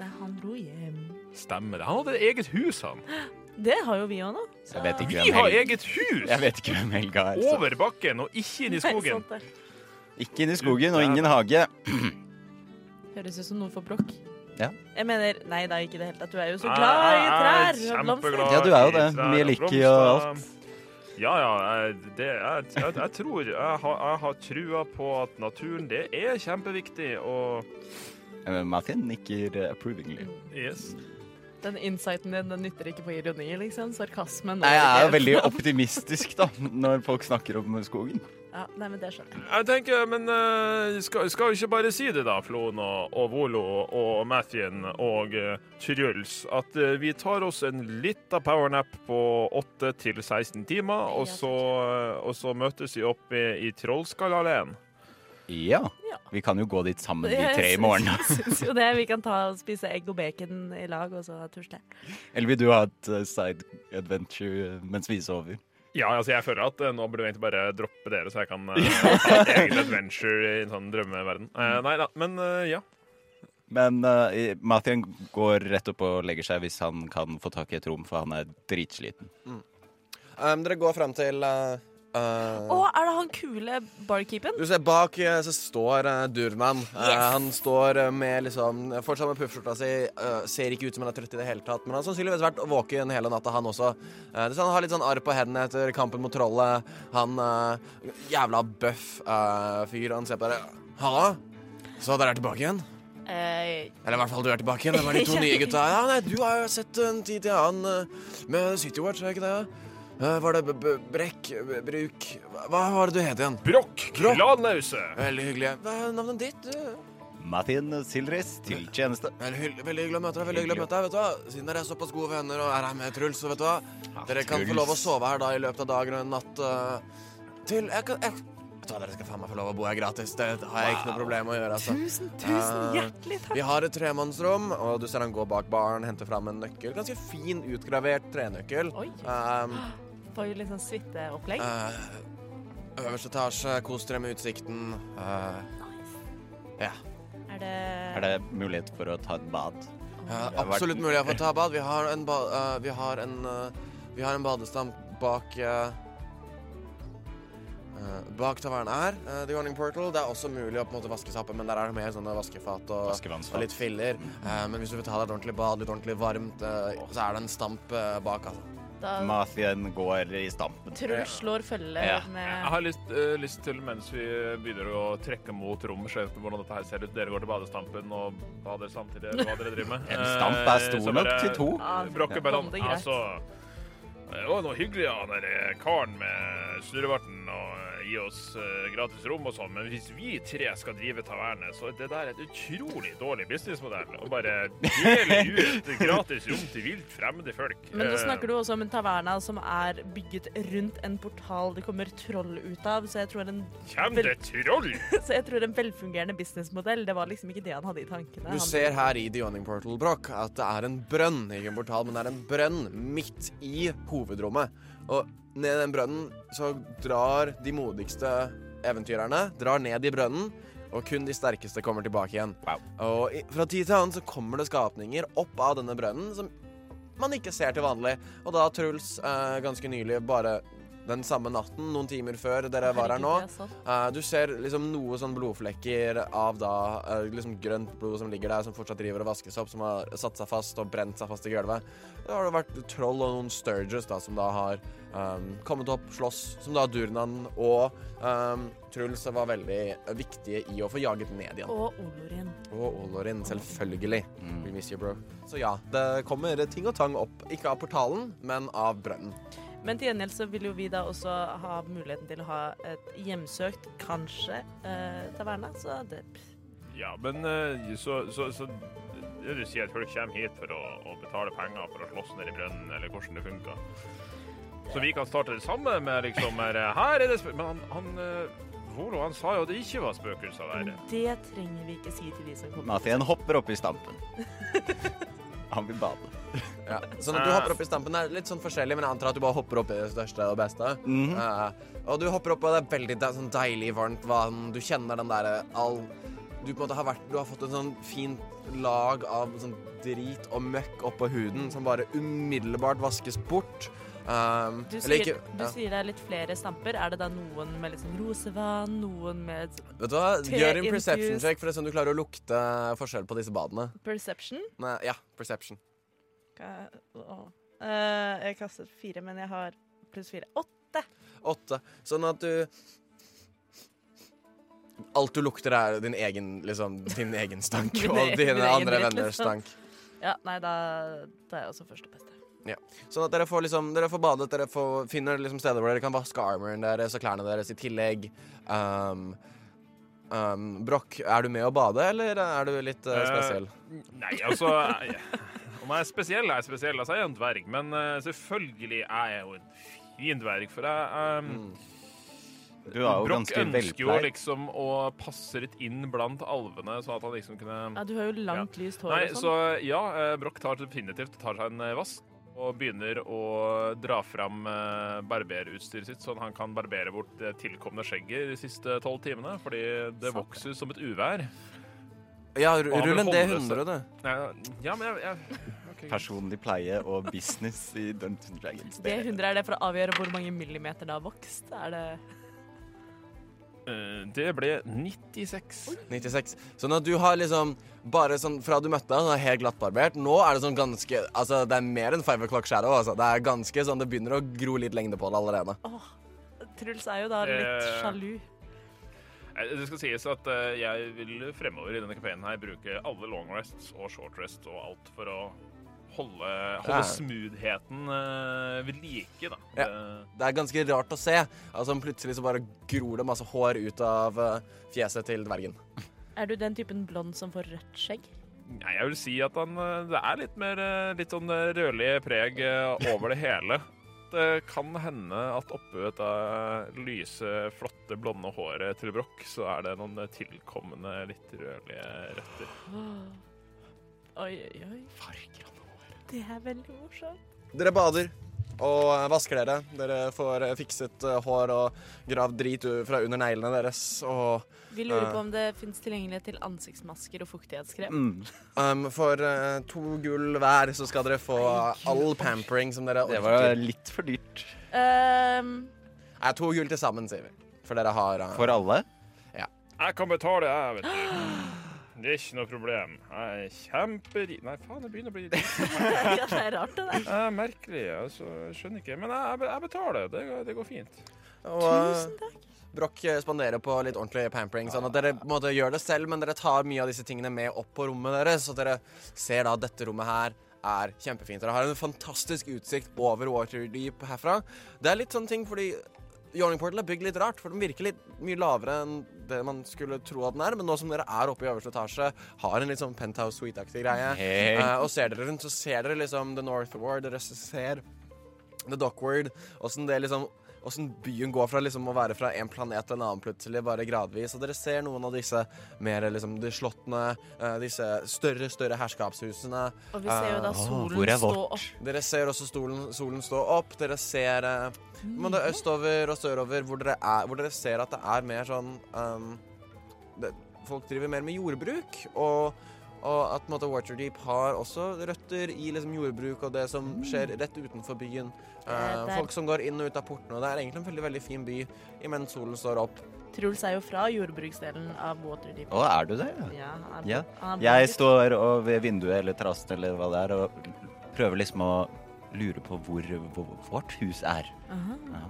Nei, han dro hjem. Stemmer det. Han hadde eget hus, han. Det har jo vi òg nå. så- Jeg vet ikke Vi hvem har Helga eget hus! Jeg vet ikke hvem Helga er. Så. Over bakken og ikke inn i skogen. Nei. Ikke inn i skogen og ingen hage. Høres ut som noe for brokk. Ja. Jeg mener, nei da, ikke i det hele tatt. Du er jo så glad i trær og blomster. Ja, du er jo det. Mye lykke og alt. Ja, ja. Jeg, det, jeg, jeg, jeg tror jeg har, jeg har trua på at naturen, det er kjempeviktig. Og Martin Mathien nikker eh, approvingly. yes. Den insighten din den nytter ikke på ironi, liksom. Sarkasmen. Nei, jeg er jo veldig optimistisk da, når folk snakker om skogen. Ja, nei, men det skjønner jeg. Jeg tenker, men uh, skal, skal vi ikke bare si det, da, Floen og, og Volo og Mathien og uh, Truls, at uh, vi tar oss en lita powernap på 8 til 16 timer, og så, eh, og så møtes vi opp i, i Trollskallalleen. Ja. Ja. Vi kan jo gå dit sammen, de tre i morgen. Jeg syns jo det. Vi kan ta og spise egg og bacon i lag, og så tusle. Eller vil du ha et eh, side adventure eh, mens vi sover? Ja, altså jeg føler at uh, nå burde vi egentlig bare droppe dere, så jeg kan uh, ha et eget adventure i en sånn drømmeverden. Uh, nei da, men ja. Men uh, Mathien går rett opp og legger seg hvis han kan få tak i et rom, for han er dritsliten. Um, dere går frem til uh, Å, uh, er det han kule barkeepen? Du ser bak uh, så står uh, Durman. Uh, han står med liksom Fortsatt med puffskjorta si. Uh, ser ikke ut som han er trøtt i det hele tatt. Men han har sannsynligvis vært våken hele natta, han også. Han har litt sånn arr på hendene etter kampen mot trollet. Han Jævla bøff fyr. Han ser på dere. Halla? Så dere er tilbake igjen? Eh, Eller i hvert fall du er tilbake igjen. Det var de to nye gutta. Ja, nei, du har jo sett en tid til annen med City Watch, er ikke det? Uh, var det b Brekk? B bruk Hva var det du het igjen? Brokk, klanlause. Veldig hyggelig. Hva er navnet ditt? du? Mathien Silris til tjeneste. Veldig, veldig hyggelig å møte deg. veldig hyggelig å møte deg, vet du hva? Siden dere er såpass gode venner og er her med Truls, så vet du hva? Dere kan få lov å sove her da i løpet av dagen og en natt uh, til jeg kan, jeg, Vet du hva, Dere skal faen meg få lov å bo her gratis. Det har jeg ikke noe problem med å gjøre. altså. tusen, tusen Eh, hjertelig takk. Vi har et tremannsrom, og du ser han gå bak baren, henter fram en nøkkel. Ganske fin, utgravert trenøkkel. Oi. Um, Får litt sånn suiteopplegg. Uh, øverste etasje, kos dere med utsikten. Nice ja. Er det Er det mulighet for å ta et bad? Ja, har vært- absolutt mulig å ta bad. Vi har en, ba uh, vi har en, eh, vi har en badestamp bak uh, Bak taverna her, uh, The Warning Portal. Det er også mulig å på en måte vaske seg men der er det mer sånne vaskefat og, og litt filler. Uh, men hvis du vil ta deg et ordentlig bad, litt ordentlig varmt, eh, så er det en stamp eh, bak, altså. Da Mathien går i stampen. Truls slår følge Ja. Jeg har lyst, uh, lyst til, mens vi begynner å trekke mot rommet, se hvordan dette her ser ut. Dere går til badestampen og bader samtidig, eller hva dere driver med. En stamp er Eh, stor så nok til to. Ja, Brokke greit. Altså Det var noe hyggelig av den karen med snurrevarten og gi oss eh, gratis rom og sånn, men hvis vi tre skal drive taverne, så er det der et utrolig dårlig businessmodell. Å bare dele ut gratis rom til vilt fremmede folk. Men nå Eh, snakker du også om en taverna som er bygget rundt en portal det kommer troll ut av, så jeg tror en, Kjem det troll? så jeg tror en velfungerende businessmodell, det var liksom ikke det han hadde i tankene. Du ser her i The Yawning Portal, Broch, at det er en brønn, ikke en portal, men det er en brønn midt i hovedrommet. Og ned i den brønnen så drar de modigste eventyrerne drar ned i brønnen, og kun de sterkeste kommer tilbake igjen. Wow. Og i, fra tid til annen så kommer det skapninger opp av denne brønnen som man ikke ser til vanlig. Og da Truls eh, ganske nylig, bare den samme natten, noen timer før dere var her nå. Eh, du ser liksom noe sånn blodflekker av da uh, liksom grønt blod som ligger der, som fortsatt driver og vaskes opp, som har satt seg fast og brent seg fast i gulvet. Da har det vært troll og noen sturges da, som da har um, kommet opp, slåss, som da Durnan og um, Truls var veldig viktige i å få jaget ned igjen. Og Olorin. Og Olorin, selvfølgelig. Mm. We miss you, bro. Så ja, det kommer ting og tang opp. Ikke av portalen, men av brønnen. Men til gjengjeld så vil jo vi da også ha muligheten til å ha et hjemsøkt, kanskje, eh, taverne. Så det Ja, men eh, så, så, så det du sier at folk kommer hit for å, å betale penger for å slåss ned i brønnen, eller hvordan det funker? Så vi kan starte det samme med liksom her, Her er det spøk... Men han, han eh, Volo han sa jo at det ikke var spøkelser der. Men det trenger vi ikke si til de som kommer. Mathien hopper opp i stampen. Han vil bade. Ja. Sånn at du hopper opp i stampen er litt sånn forskjellig, men jeg antar at du bare hopper opp i det største og beste. Mm -hmm. uh, og du hopper opp, og det er veldig det er sånn deilig varmt vann. Du kjenner den derre all Du på en måte har vært Du har fått en sånn fint lag av sånn drit og møkk oppå huden som bare umiddelbart vaskes bort. Um, Du sier, ikke- du sier det er litt flere stamper. Er det da noen med litt sånn rosevann, noen med Vet du hva? Gjør en perception check for å se om du klarer å lukte forskjell på disse badene. perception? Nei, ja, perception. Hva- Åh. Eh, jeg kastet fire, men jeg har pluss fire. Åtte! Åtte. Sånn at du Alt du lukter, er din egen, liksom, din egen stank og dine din andre venners liksom. stank. Ja, nei, da, tar jeg også første beste. Ja. Sånn at dere får liksom Dere får badet, dere får, finner liksom steder hvor dere kan vaske armoren deres og klærne deres i tillegg. Um, um, Broch, er du med å bade, eller er du litt uh, spesiell? spesiell? Nei, altså jeg, Om jeg er spesiell, er jeg spesiell. Altså, jeg er en dverg. Men uh, selvfølgelig er jeg jo en fin dverg, for jeg um, Du er jo Broch ganske ønsker jo liksom å passe litt inn blant alvene, sånn at han liksom kunne Ja, du har jo langt, lyst hår Nei, og så sånn. ja, Brokk Broch tar definitivt tar seg en eh, vask og begynner å dra fram eh, barberutstyret sitt, sånn han kan barbere bort det tilkomne skjegget de siste tolv timene, fordi det vokser som et uvær. Ja, rull en D100, du. Ja, men jeg, jeg. Personlig pleie og business i Dungeons Dragons. Det 100 er det for å avgjøre hvor mange millimeter det har vokst. Er det Eh, Det ble 96. 96. Så når du har liksom Bare sånn fra du møtte deg, er helt glattbarbert. Nå er det sånn ganske Altså, det er mer enn five o'clock shadow, altså. Det er ganske sånn Det begynner å gro litt lengde på det allerede. Truls er jo da litt Eh, sjalu. Eh, Det skal sies at eh, jeg vil fremover i denne campaignen her bruke alle long rests og short rests og alt for å holde, holde Ja. smoothheten eh, ved like, da. Ja. Det er ganske rart å se. Altså, plutselig så bare gror det masse hår ut av fjeset til dvergen. Er du den typen blond som får rødt skjegg? Nei, jeg vil si at han, det er litt mer litt sånn rødlig preg over det hele. Det kan hende at oppå dette lyse, flotte, blonde håret til Broch, så er det noen eh, tilkommende litt rødlige røtter. Oi, oi, oi. Det er veldig morsomt. Dere bader og eh, vasker dere. Dere får eh, fikset eh, hår og gravd drit fra under neglene deres. Og Vi lurer på om det finnes tilgjengelighet til ansiktsmasker og fuktighetskrem. Mm. um, for uh, to gull hver så skal dere få all pampering som dere Det var orker. litt for dyrt. Um, Nei, to gull til sammen, sier vi. For dere har uh, For alle? Jeg kan betale, jeg, vet du. Det er ikke noe problem. Jeg er kjemperi... Nei, faen, jeg begynner å bli ja, det er rart, det der. Jeg er merkelig, altså. Jeg skjønner ikke. Men jeg, jeg betaler. Det, det går fint. og, eh, Tusen takk. Broch eh, spanderer på litt ordentlig pampering, sånn at dere på en måte gjør det selv, men dere tar mye av disse tingene med opp på rommet deres, så dere ser da dette rommet her er kjempefint. Dere har en fantastisk utsikt over Waterdeep herfra. Det er litt sånn ting fordi Yawning Portal er bygd litt rart, for den virker litt mye lavere enn det man skulle tro at den er, men nå som dere er oppe i øverste etasje, har en litt sånn penthouse suite-aktig greie, hey. uh, og ser dere rundt, så ser dere liksom The North Ward, dere ser The Dockward, åssen det liksom Åssen byen går fra liksom å være fra en planet til en annen plutselig, bare gradvis. Og dere ser noen av disse mer liksom de slottene, eh, disse større, større herskapshusene. Og vi ser jo da Ah, solen hvor er stå opp. Dere ser også stolen, solen stå opp. Dere ser eh, men det er østover og sørover hvor dere, er, hvor dere ser at det er mer sånn um, det, Folk driver mer med jordbruk. Og, og at måte, Waterdeep har også røtter i liksom, jordbruk og det som skjer rett utenfor byen. Eh, det er- folk som går inn og ut av portene. Og det er egentlig en veldig veldig fin by imens solen står opp. Truls er jo fra jordbruksdelen av Waterdeep. Å, er du det? Ja, han er, Ja. han er Jeg står og ved vinduet eller terrassen eller hva det er, og prøver liksom å lure på hvor, hvor vårt hus er. Aha. Ja.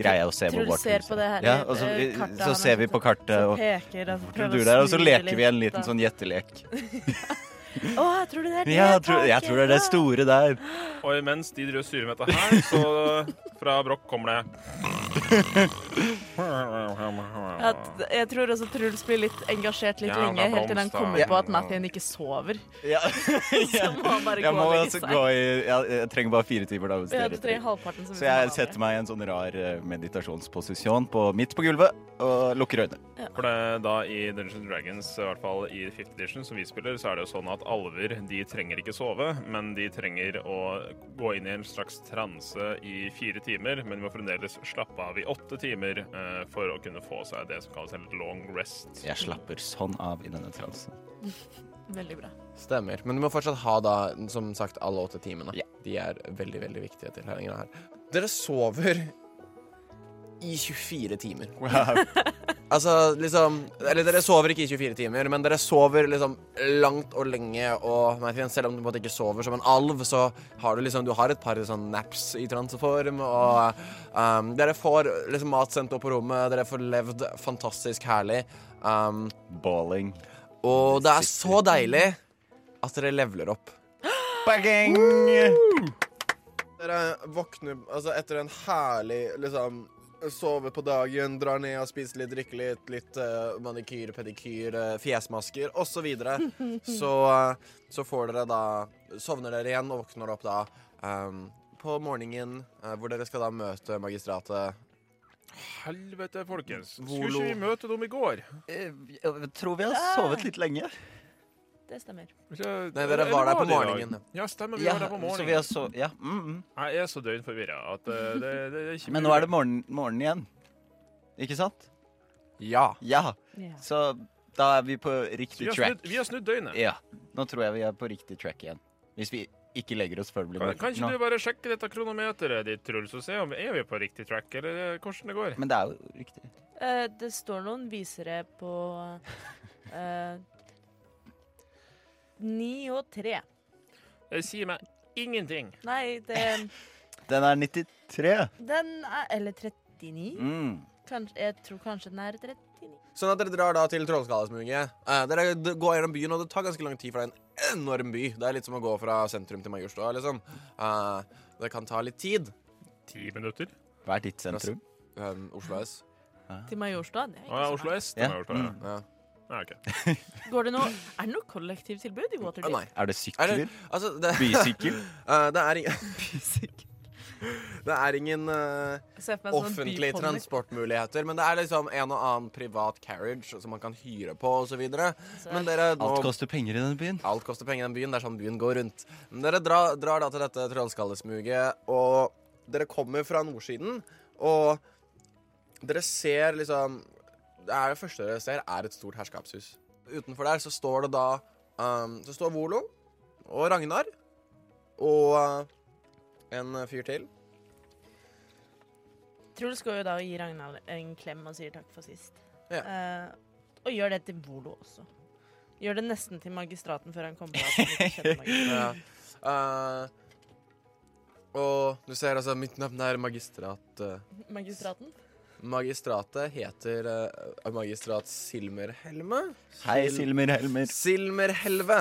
Greier jeg å se hvor vårt ser hus på det er. her Ja, eh, og så, kartet så ser vi på kartet, og peker, og, der, og så leker vi en liten sånn gjettelek. Å, jeg tror det er det Ja, jeg tror, jeg tror det er det store der. Og imens de driver og styrer med dette her, så fra Broch kommer det At, jeg tror også Truls blir litt engasjert litt ja, lenge, helt til han kommer på at Mathien ikke sover. Ja. Så må han bare Jeg gå og legge seg. gå i Jeg, jeg trenger bare fire timer. da Ja, du trenger halvparten så Så jeg setter meg i en sånn rar eh, meditasjonsposisjon på, midt på gulvet og lukker øynene. For det, da i Dungeons and Dragons, i hvert fall i 5th edition som vi spiller, så er det jo sånn at alver de trenger ikke sove, men de trenger å gå inn i en slags transe i fire timer, men de må fremdeles slappe av i åtte timer eh, for å kunne få seg det som kalles en long rest. Jeg slapper sånn av i denne transen. Veldig bra. Stemmer. Men du må fortsatt ha da, som sagt, alle åtte timene. Yeah. De er veldig, veldig viktige til her. Dere sover i 24 timer. Altså, liksom Eller dere sover ikke i 24 timer, men dere sover liksom langt og lenge, og selv om du på en måte ikke sover som en alv, så har du liksom Du har et par sånn naps i transeform, og um, dere får liksom mat sendt opp på rommet, dere får levd fantastisk herlig. Um, Balling. og det er så deilig at dere leveler opp. Bang! Dere våkner altså etter en herlig liksom Sove på dagen, drar ned og spiser litt, drikker litt, litt uh, manikyr, pedikyr, uh, fjesmasker osv. Så, videre. så uh, så får dere da Sovner dere igjen og våkner opp da um, på morgenen, uh, hvor dere skal da møte magistratet. Helvete, folkens. Skulle ikke vi møte dem i går? Jeg tror vi har sovet litt lenge. Det stemmer. Ikke- Nei, dere var der på morgenen. Ja, stemmer. Vi Ja, var der på så vi morgenen. så, ja. Mm, mm. Jeg er så døgnforvirra at eh, det, det, det er ikke Men nå er det morgen, morgen igjen. Ikke sant? Ja. Ja. Så da er vi på riktig vi track. snudd, vi har snudd døgnet. Ja. Nå tror jeg vi er på riktig track igjen. Hvis vi ikke legger oss før det blir morgen. kan ikke nå. du bare sjekke dette kronometeret ditt, Truls, og se om er vi på riktig track, eller eh, hvordan det går? Men det er jo riktig. Uh, det står noen visere på eh, ni og tre. Det sier meg ingenting. Nei, det Den er 93. Den er Eller 39? Mm. Kanskje, jeg tror kanskje den er 39. Sånn at dere drar da til Trollskallesmuget. Eh, dere går gjennom byen, og det tar ganske lang tid, for det er en enorm by. Det er litt som å gå fra sentrum til Majorstua, liksom. Eh, det kan ta litt tid. Ti minutter? Hva er ditt sentrum? Um, Oslo S. Til Majorstua? Det er Å ikke ja, så Oslo langt. S. Ja. Ja. Majorstua, ja. Ja. Ja, ok. Går det noe Er det noe kollektivtilbud i Ah, Waterdeep? nei. Er det Er det, sykler? altså, det, Bysykkel? uh, det er ingen Det er ingen en offentlige transportmuligheter, men det er liksom en og annen privat carriage som man kan hyre på, nå Alt koster penger i den byen. Alt koster penger i den byen. Det er sånn byen går rundt. Men dere drar, drar da til dette trollskallesmuget, og dere kommer fra nordsiden, og dere ser liksom Det er det første dere ser, er et stort herskapshus. Utenfor der så står det da um, Så står Volo og Ragnar og uh, en fyr til. Truls går jo da og gir Ragnar en klem og sier takk for sist. Ja. Uh, og gjør det til Volo også. Gjør det nesten til magistraten før han kommer på. Ja. Uh, og du ser altså Mitt navn er magistrat. uh, magistraten? Magistratet heter uh, magistrat Silmerhelme. Hei, Silmerhelmer. Silmerhelve.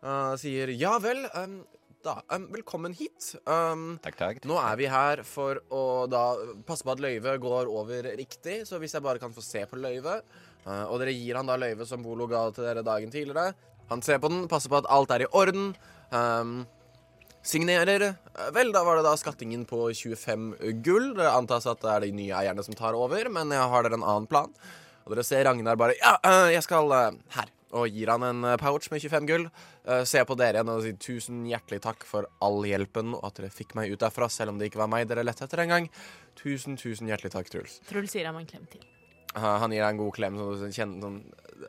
Uh, sier ja vel, um, da, um, velkommen hit. Um, Takk, takk. nå er vi her for å da passe på at løyvet går over riktig, så hvis jeg bare kan få se på løyvet uh, Og dere gir han da løyvet som Bolo ga til dere dagen tidligere. Han ser på den, passer på at alt er i orden. Um, signerer. Uh, Vel, da var det da skattingen på 25 gull. Det antas at det er de nye eierne som tar over, men jeg har dere en annen plan. Og dere ser Ragnar bare Ja, uh, jeg skal uh, her. Og gir han en pouch med 25 gull. Ser på dere igjen og sier tusen hjertelig takk for all hjelpen, og at dere fikk meg ut derfra, selv om det ikke var meg dere lette etter engang. Tusen, tusen hjertelig takk, Truls. Truls gir ham en klem til. Han gir deg en god klem. Sånn, sånn,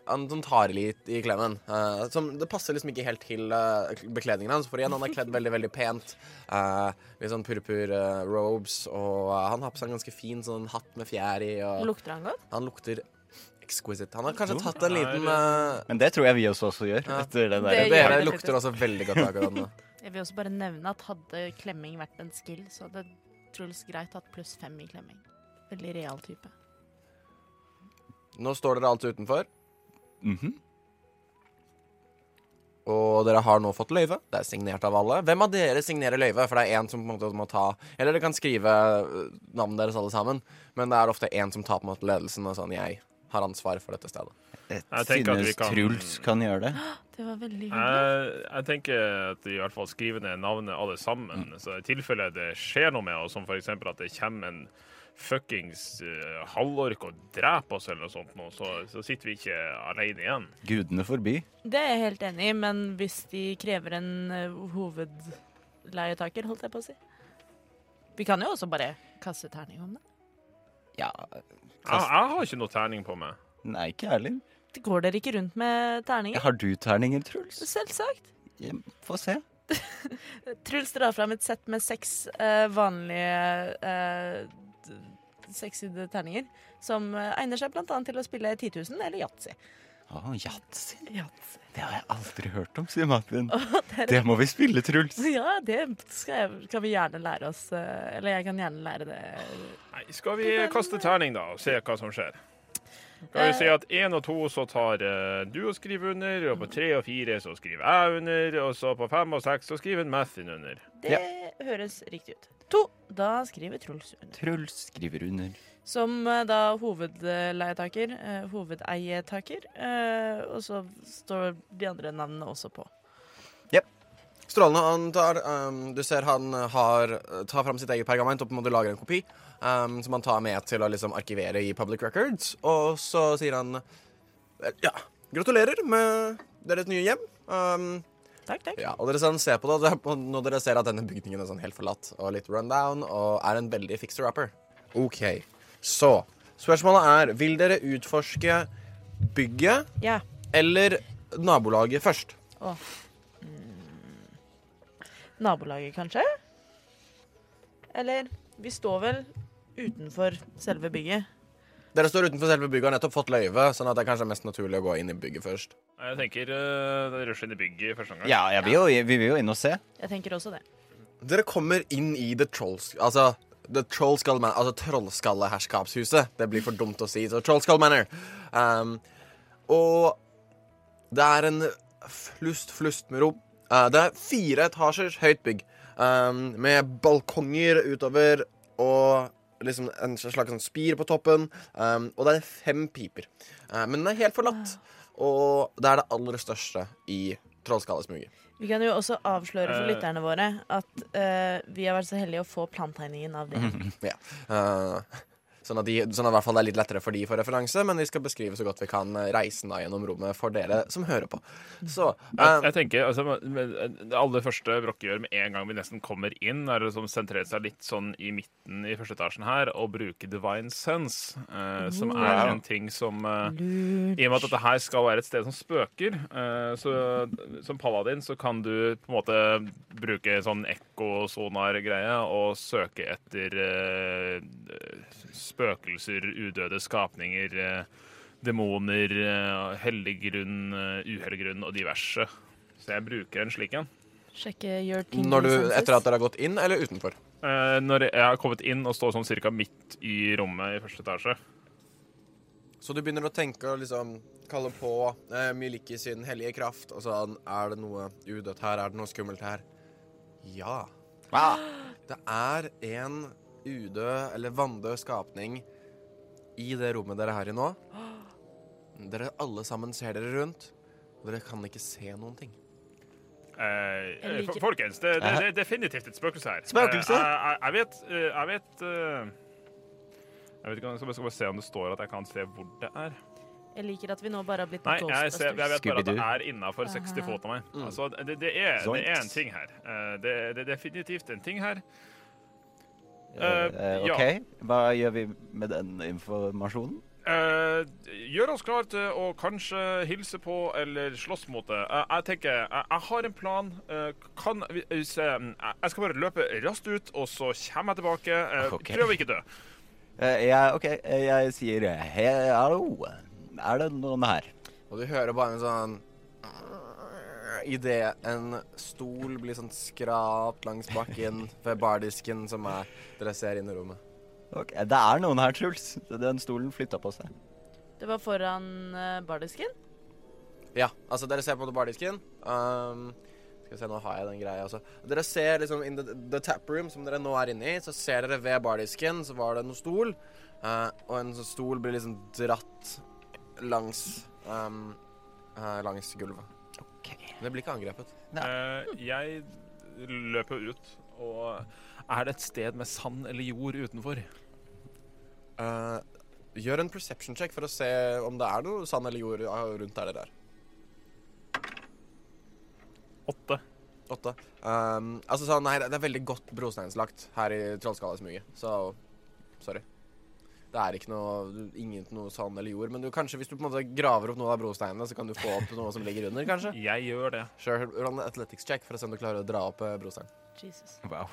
han som tar litt i klemmen. Uh, som, det passer liksom ikke helt til uh, bekledningen hans, for igjen, han er kledd veldig veldig pent. Uh, litt sånn purpur uh, robes, og uh, han har på seg en ganske fin sånn hatt med fjær i. Og Lukter han godt? han lukter exquisite. Han har kanskje Jo. tatt en liten uh, Men det tror jeg vi også, også gjør. Ja. Etter det Det der. Dere det lukter også veldig godt akkurat nå. Jeg vil også bare nevne at hadde klemming vært en skill, så hadde Truls greit hatt pluss fem i klemming. Veldig real type. Nå står dere altså utenfor. Mhm. Og dere har nå fått løyve. Det er signert av alle. Hvem av dere signerer løyve? For det er én som på en måte må ta Eller dere kan skrive øh, navnet deres alle sammen, men det er ofte én som tar på en måte ledelsen og sånn Jeg har ansvar for dette stedet. Jeg Jeg tenker at vi synes kan- Truls kan gjøre det. Det var veldig hyggelig. Jeg, jeg tenker at i hvert fall skriver ned navnet alle sammen. Så i tilfelle det skjer noe med oss, som f.eks. at det kommer en fuckings uh, halvork og dreper oss eller noe sånt, nå, så, så sitter vi ikke alene igjen. Gudene forbi. Det er jeg helt enig i, men hvis de krever en uh, hovedleietaker, holdt jeg på å si Vi kan jo også bare kaste terning om det. Ja, Jeg, jeg har ikke noe terning på meg. nei, ikke jeg heller. Går dere ikke rundt med terninger? Har du terninger, Truls? Selvsagt. Få se. Truls drar fram et sett med seks uh, vanlige uh, sekssidede terninger, som eh, egner seg annet til å spille 10 000 eller yatzy. Å, yatzy. Yatzy. Det har jeg aldri hørt om, sier Martin. det Det må vi spille, Truls. Ja, det skal, jeg, skal vi gjerne lære oss. eh, Eller jeg kan gjerne lære det. Nei, skal vi kaste terning, da, og se hva som skjer? Skal vi si at én og to så tar eh, du og skriver under, og på tre og fire så skriver jeg under, og så på fem og seks så skriver Mathin under. Det høres riktig ut. To. Da skriver Truls under. Truls skriver under. Som eh, da hovedleietaker, eh, hovedeietaker. eh, og så står de andre navnene også på. Strålende. Han tar, um, du ser han har tar fram sitt eget pergament og på en måte lager en kopi um, som han tar med til å liksom arkivere i Public Records. Og så sier han ja, gratulerer med deres nye hjem. Um, Takk, takk. ja, og dere sånn ser på det, når dere ser at denne bygningen er sånn helt forlatt og litt rundown og er en veldig fixer-upper. OK, så spørsmålet er Vil dere utforske bygget Ja. eller nabolaget først? Nabolaget, kanskje? Eller Vi står vel utenfor selve bygget. Dere står utenfor selve bygget og har nettopp fått løyve, sånn at det er kanskje mest naturlig å gå inn i bygget først. Jeg tenker uh, rushe inn i bygget første omgang. Ja, jeg vil jo, vi vil jo inn og se. Jeg tenker også det. Dere kommer inn i The Trolls... Altså The Trollskull Man, altså Trollskalleherskapshuset. Det blir for dumt å si. Så Trollskull Manor. Um, og det er en flust, flust med rom. Uh, det er fire etasjers høyt bygg um, med balkonger utover og liksom en slags spir på toppen. Um, og det er fem piper. Uh, men den er helt forlatt. Og det er det aller største i Trollskallesmuget. Vi kan jo også avsløre for Eh. lytterne våre at uh, vi har vært så heldige å få plantegningen av det. Ja. Eh, sånn, at de, sånn at i hvert fall det er litt lettere for de for referanse, men vi skal beskrive så godt vi kan eh, reisen da gjennom rommet for dere som hører på. Så Jeg, eh, jeg tenker, altså, Det aller første Brokke gjør med en gang vi nesten kommer inn, er å liksom sentrere seg litt sånn i midten i første etasjen her og bruke divine sense, uh, som er en ting som uh, I og med at dette her skal være et sted som spøker, uh, så som paladin så kan du på en måte bruke sånn ekkosonar-greie og søke etter uh, spøkelser, udøde skapninger, eh, demoner, eh, helliggrunn, uh, uhelliggrunn og diverse. Så jeg bruker en slik en. Sjekke your ting når du, etter at dere har gått inn, eller utenfor? Eh, når jeg har kommet inn og står sånn cirka midt i rommet i første etasje. Så du begynner å tenke og liksom kalle på eh, Myliki sin hellige kraft, og sånn Er det noe udødt her? Er det noe skummelt her? Ja. Det er en udød eller vanndød skapning i det rommet dere er i nå. Dere alle sammen ser dere rundt, og dere kan ikke se noen ting. Eh, Jeg folkens, det, det, det er definitivt et spøkelse her. Spøkelse? Eh, jeg, jeg vet eh, Jeg vet eh, Jeg vet ikke, om- jeg skal bare- se om det står at jeg kan se hvor det er. Jeg liker at vi nå bare har blitt Nei, jeg, ser, jeg vet bare at det er innafor 60 fot av meg. Altså, det, det, er, det er en ting her. Eh, det, det er definitivt en ting her. Eh, OK, ja. Hva gjør vi med den informasjonen? Uh, gjør oss klar til å kanskje hilse på eller slåss mot det. Uh, jeg tenker, jeg, jeg har en plan. Uh, kan vi vi se Jeg jeg skal bare løpe raskt ut, og så kommer jeg tilbake. Eh, Ok. Prøv å ikke dø. Eh, jeg, OK, jeg sier hei, hallo. Er det noen her? Og du hører bare en sånn Idet en stol blir sånn skrapt langs bakken ved bardisken som er dere ser inn i rommet. Ok, Det er noen her, Truls. Den stolen flytta på seg. Det var foran uh, bardisken. Ja, altså dere ser på bardisken. Um, skal vi se, nå har jeg den greia også. Dere ser liksom in the, the tap room som dere nå er inne i, så ser dere ved bardisken så var det noen stol. eh, og en sånn stol blir liksom dratt langs um, eh, langs gulvet. Ok. Men det blir ikke angrepet. Eh, jeg løper ut, og er det et sted med sand eller jord utenfor? Eh, gjør en perception check for å se om det er noe sand eller jord eh, rundt der dere er. Åtte. Åtte. Um, altså sånn, nei, det er veldig godt brosteinslagt her i Trollskallasmuget, så sorry. Det er ikke noe ingen noe sand eller jord, men du, kanskje hvis du på en måte graver opp noen av brosteinene, så kan du få opp noe som ligger under, kanskje? Jeg gjør det. Sure, run athletics check for å se om du klarer å dra opp eh, brostein. Jesus. Wow.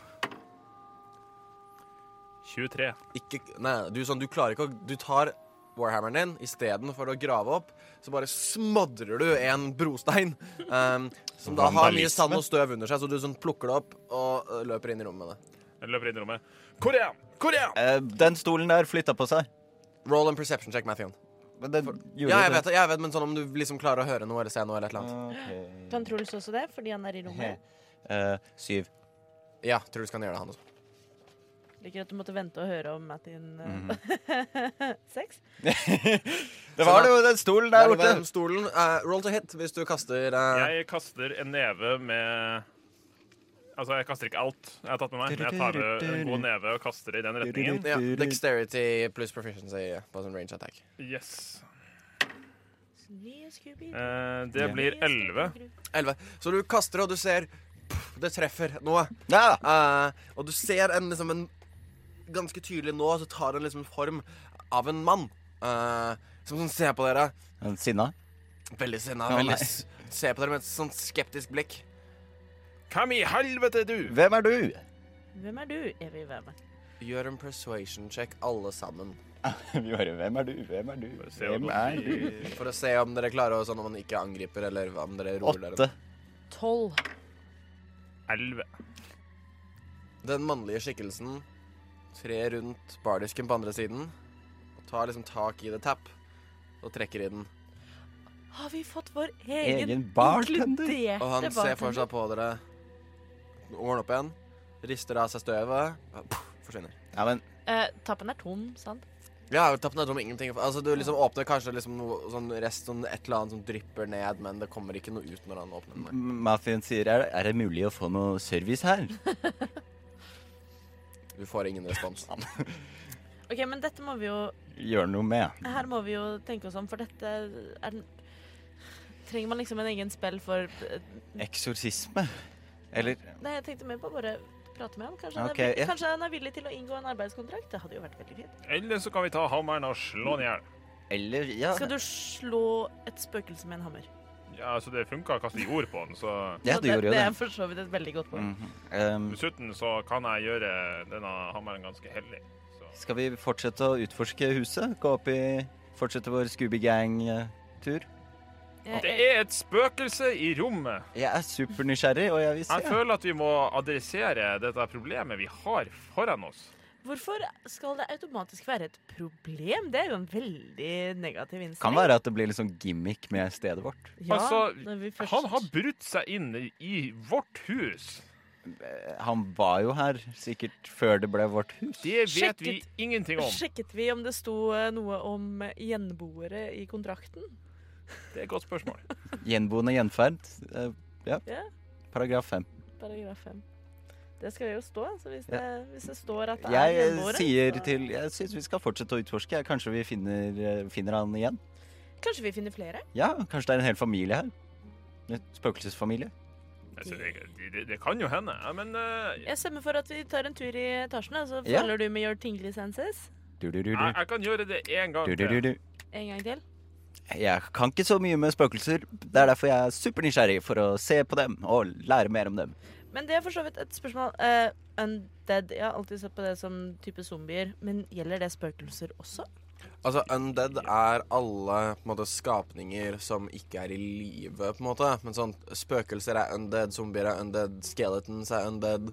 23. Ikke, nei, du, sånn, du klarer ikke å Du tar warhammeren din istedenfor å grave opp, så bare smadrer du en brostein um, som da har mye sand og støv under seg, så du sånn plukker det opp og øh, løper inn i rommet med det. Jeg løper inn i rommet. Hvor Hvor han? Eh, den stolen der flytta på seg. Roll and perception check, Matthew. Men den gjorde Ja, jeg det. vet det, jeg vet, men sånn om du liksom klarer å høre noe eller se noe eller et eller annet. Ok. Kan Truls også det, fordi han er i rommet? Eh, syv. Ja, tror du kan gjøre det, han også. Liker at du måtte vente og høre om Mattin mm Sex? Det var det jo den stolen der Der borte. ved stolen. eh, roll to hit hvis du kaster eh, Jeg kaster en neve med Altså, jeg kaster ikke alt jeg har tatt med meg, men jeg tar en god neve og kaster det i den retningen. ja, Dexterity pluss proficiency på sånn range attack. Yes. Eh, det blir 11. 11. Så du kaster, og du ser pff, Det treffer noe. Ja. Eh, og du ser en, liksom en Ganske tydelig nå så tar den liksom form av en mann. uh, som sånn ser på dere. Sinna. Veldig sinna. Veldig ser på dere med et sånn skeptisk blikk. Hvem i helvete er du? Hvem er du? Hvem er du? Jeg vil være. Gjør en persuasion check, alle sammen. Vi bare, hvem er du? Hvem er du? Bare se om Hvem er du? For å se om dere klarer å sånn om man ikke angriper, eller om dere roer dere. Åtte. Tolv. 11. Den mannlige skikkelsen trer rundt bardisken på andre siden og tar liksom tak i the tap og trekker i den. Har vi fått vår egen, Egen bartender. Og han ser for seg på dere, ordner opp igjen, rister av seg støvet, puff, forsvinner. Ja, men Eh, tappen er tom, sant? Ja, tappen er tom, ingenting. Altså, du liksom åpner kanskje liksom noe sånn rest, sånn et eller annet som drypper ned, men det kommer ikke noe ut når han åpner den. Mathien sier er, det- er det mulig å få noe service her? Du får ingen respons. Ok, men dette må vi jo Gjør noe med. Her må vi jo tenke oss om, for dette er den Trenger man liksom en egen spill for eh, Eksorsisme? Eller Nei, jeg tenkte mer på bare prate med han. Kanskje, han er, yeah. kanskje han er villig til å inngå en arbeidskontrakt? Det hadde jo vært veldig fint. Eller så kan vi ta hammeren og slå den i hjel. Eller ja. Skal du slå et spøkelse med en hammer? Ja, altså det funka å kaste jord på den, så Ja, det, gjorde jo det det. er for så vidt et veldig godt poeng. Mhm. Um, dessuten så kan jeg gjøre denne hammeren ganske hellig. Så. skal vi fortsette å utforske huset? Gå opp i Fortsette vår Scooby Gang-tur? Det er et spøkelse i rommet. Jeg er supernysgjerrig, og jeg vil Jeg føler at vi må adressere dette problemet vi har foran oss. Hvorfor skal det automatisk være et problem? Det er jo en veldig negativ innstilling. Kan være at det blir litt sånn gimmick med stedet vårt. Ja, Altså, når vi først- Han har brutt seg inn i- vårt hus. Eh, Han var jo her sikkert før det ble vårt hus. Det vet vi ingenting om. Sjekket vi om det sto eh, noe om gjenboere i kontrakten? Det er et godt spørsmål. Gjenboende gjenferd. eh, Ja. Ja. Paragraf fem. Paragraf 5. Det skal jo stå. Så hvis det, hvis det står at det er Jeg er gjenboere sier så- til Jeg syns vi skal fortsette å utforske. Kanskje vi finner, eh, finner han igjen? Kanskje vi finner flere? Ja, kanskje det er en hel familie her. En spøkelsesfamilie. Altså, det, det, det kan jo hende, ja, men uh... Jeg stemmer for at vi tar en tur i etasjene, så Ja. du med your tingly senses. Du, du, du, jeg, du. jeg kan gjøre det én gang til. du. En gang til. Jeg kan ikke så mye med spøkelser. Det er derfor jeg er supernysgjerrig, for å se på dem og lære mer om dem. Men det er for så vidt et spørsmål. Uh, undead, jeg har alltid sett på det som type zombier, men gjelder det spøkelser også? Altså, undead er alle på en måte, skapninger som ikke er i live, på en måte. Men sånn, spøkelser er undead, zombier er undead, skeletons er undead.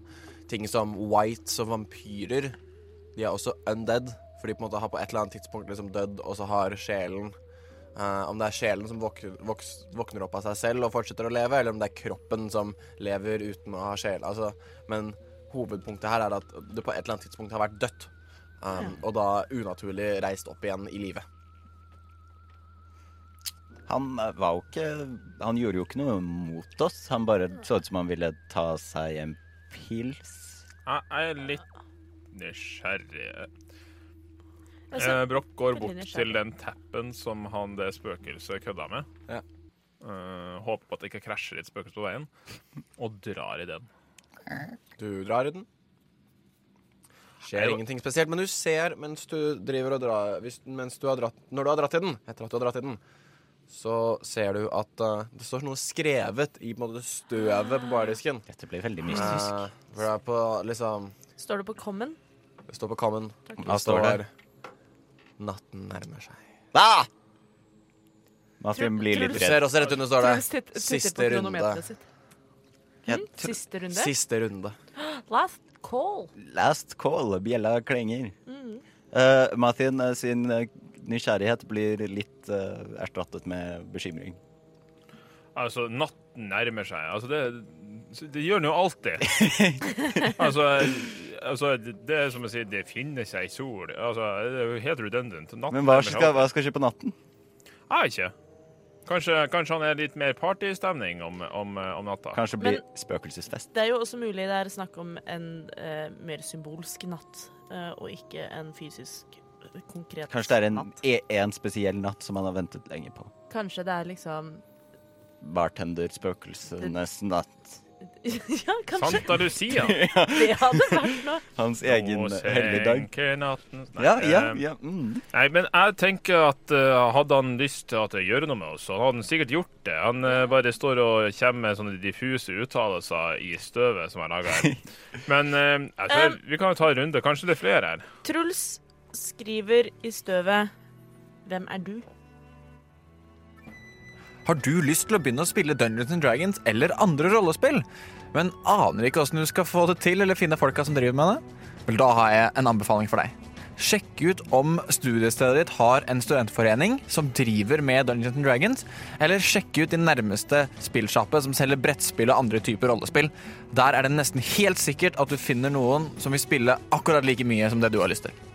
Ting som whites og vampyrer, de er også undead. For de på en måte har på et eller annet tidspunkt liksom dødd, og så har sjelen Eh, om det er sjelen som våk våk våkner opp av seg selv og fortsetter å leve, eller om det er kroppen som lever uten å ha sjel. Altså, men hovedpunktet her er at du på et eller annet tidspunkt har vært dødt. Um, Og da unaturlig reist opp igjen i livet. Han eh, var jo ikke Han gjorde jo ikke noe mot oss. Han bare så ut som han ville ta seg en pils. Jeg er litt nysgjerrig. Altså, Eh, Broch går bort til den tappen som han det spøkelset kødda med. Ja. Eh, håper på at det ikke krasjer et spøkelse på veien, og drar i den. Du drar i den. Skjer Er ingenting spesielt, men du ser mens du driver og drar hvis, mens du har dratt, Når du har dratt i den, etter at du har dratt i den, så ser du at uh, det står noe skrevet i på en måte, støvet på bardisken. Dette blir veldig mystisk. Uh, for det er på liksom Står det på common? Det står på common. Hva står det? Natten nærmer seg. Ah! Martin blir litt Du redd. ser også rett under står Truls det titt- titter Siste på runde. kronometeret sitt. Ja, tr- Siste runde. Siste runde. Last call. Last call, bjella klinger. Mm. Uh, Mathien eh, sin eh, nysgjerrighet blir litt eh, erstattet med bekymring. Altså, natten nærmer seg. Altså, det, det gjør nå alltid. altså, altså, det er som å si det finner seg sol. Altså, det er jo helt redundant. Natten Men hva skal, hva skal skje på natten? Jeg vet ikke. Kanskje, kanskje han er litt mer partystemning om, om, om natta. Kanskje blir spøkelsesfest? Det er jo også mulig det er snakk om en eh, mer symbolsk natt, eh, og ikke en fysisk konkret konkret Kanskje det er en, e- en spesiell natt som han har ventet lenge på. Kanskje det er liksom Bartenderspøkelsenes natt. Ja, kanskje Santa Lucia. det hadde vært noe. Hans egen helligdag. Nei, Ja, ja, eh, ja. Mm. Nei, men jeg tenker at uh, hadde han lyst til at jeg gjøre noe med oss, så hadde han sikkert gjort det. Han uh, bare står og kommer med sånne diffuse uttalelser i støvet som er laga her. Men uh, jeg tror vi kan jo ta en runde. Kanskje det er flere her. Truls skriver i støvet Hvem er du? Har du lyst til å begynne å spille Dungeons and Dragons eller andre rollespill, men aner ikke hvordan du skal få det til eller finne folka som driver med det? Vel, da har jeg en anbefaling for deg. Sjekk ut om studiestedet ditt har en studentforening som driver med Dungeons and Dragons, eller sjekk ut din nærmeste spillsjappe som selger brettspill og andre typer rollespill. Der er det nesten helt sikkert at du finner noen som vil spille akkurat like mye som det du har lyst til.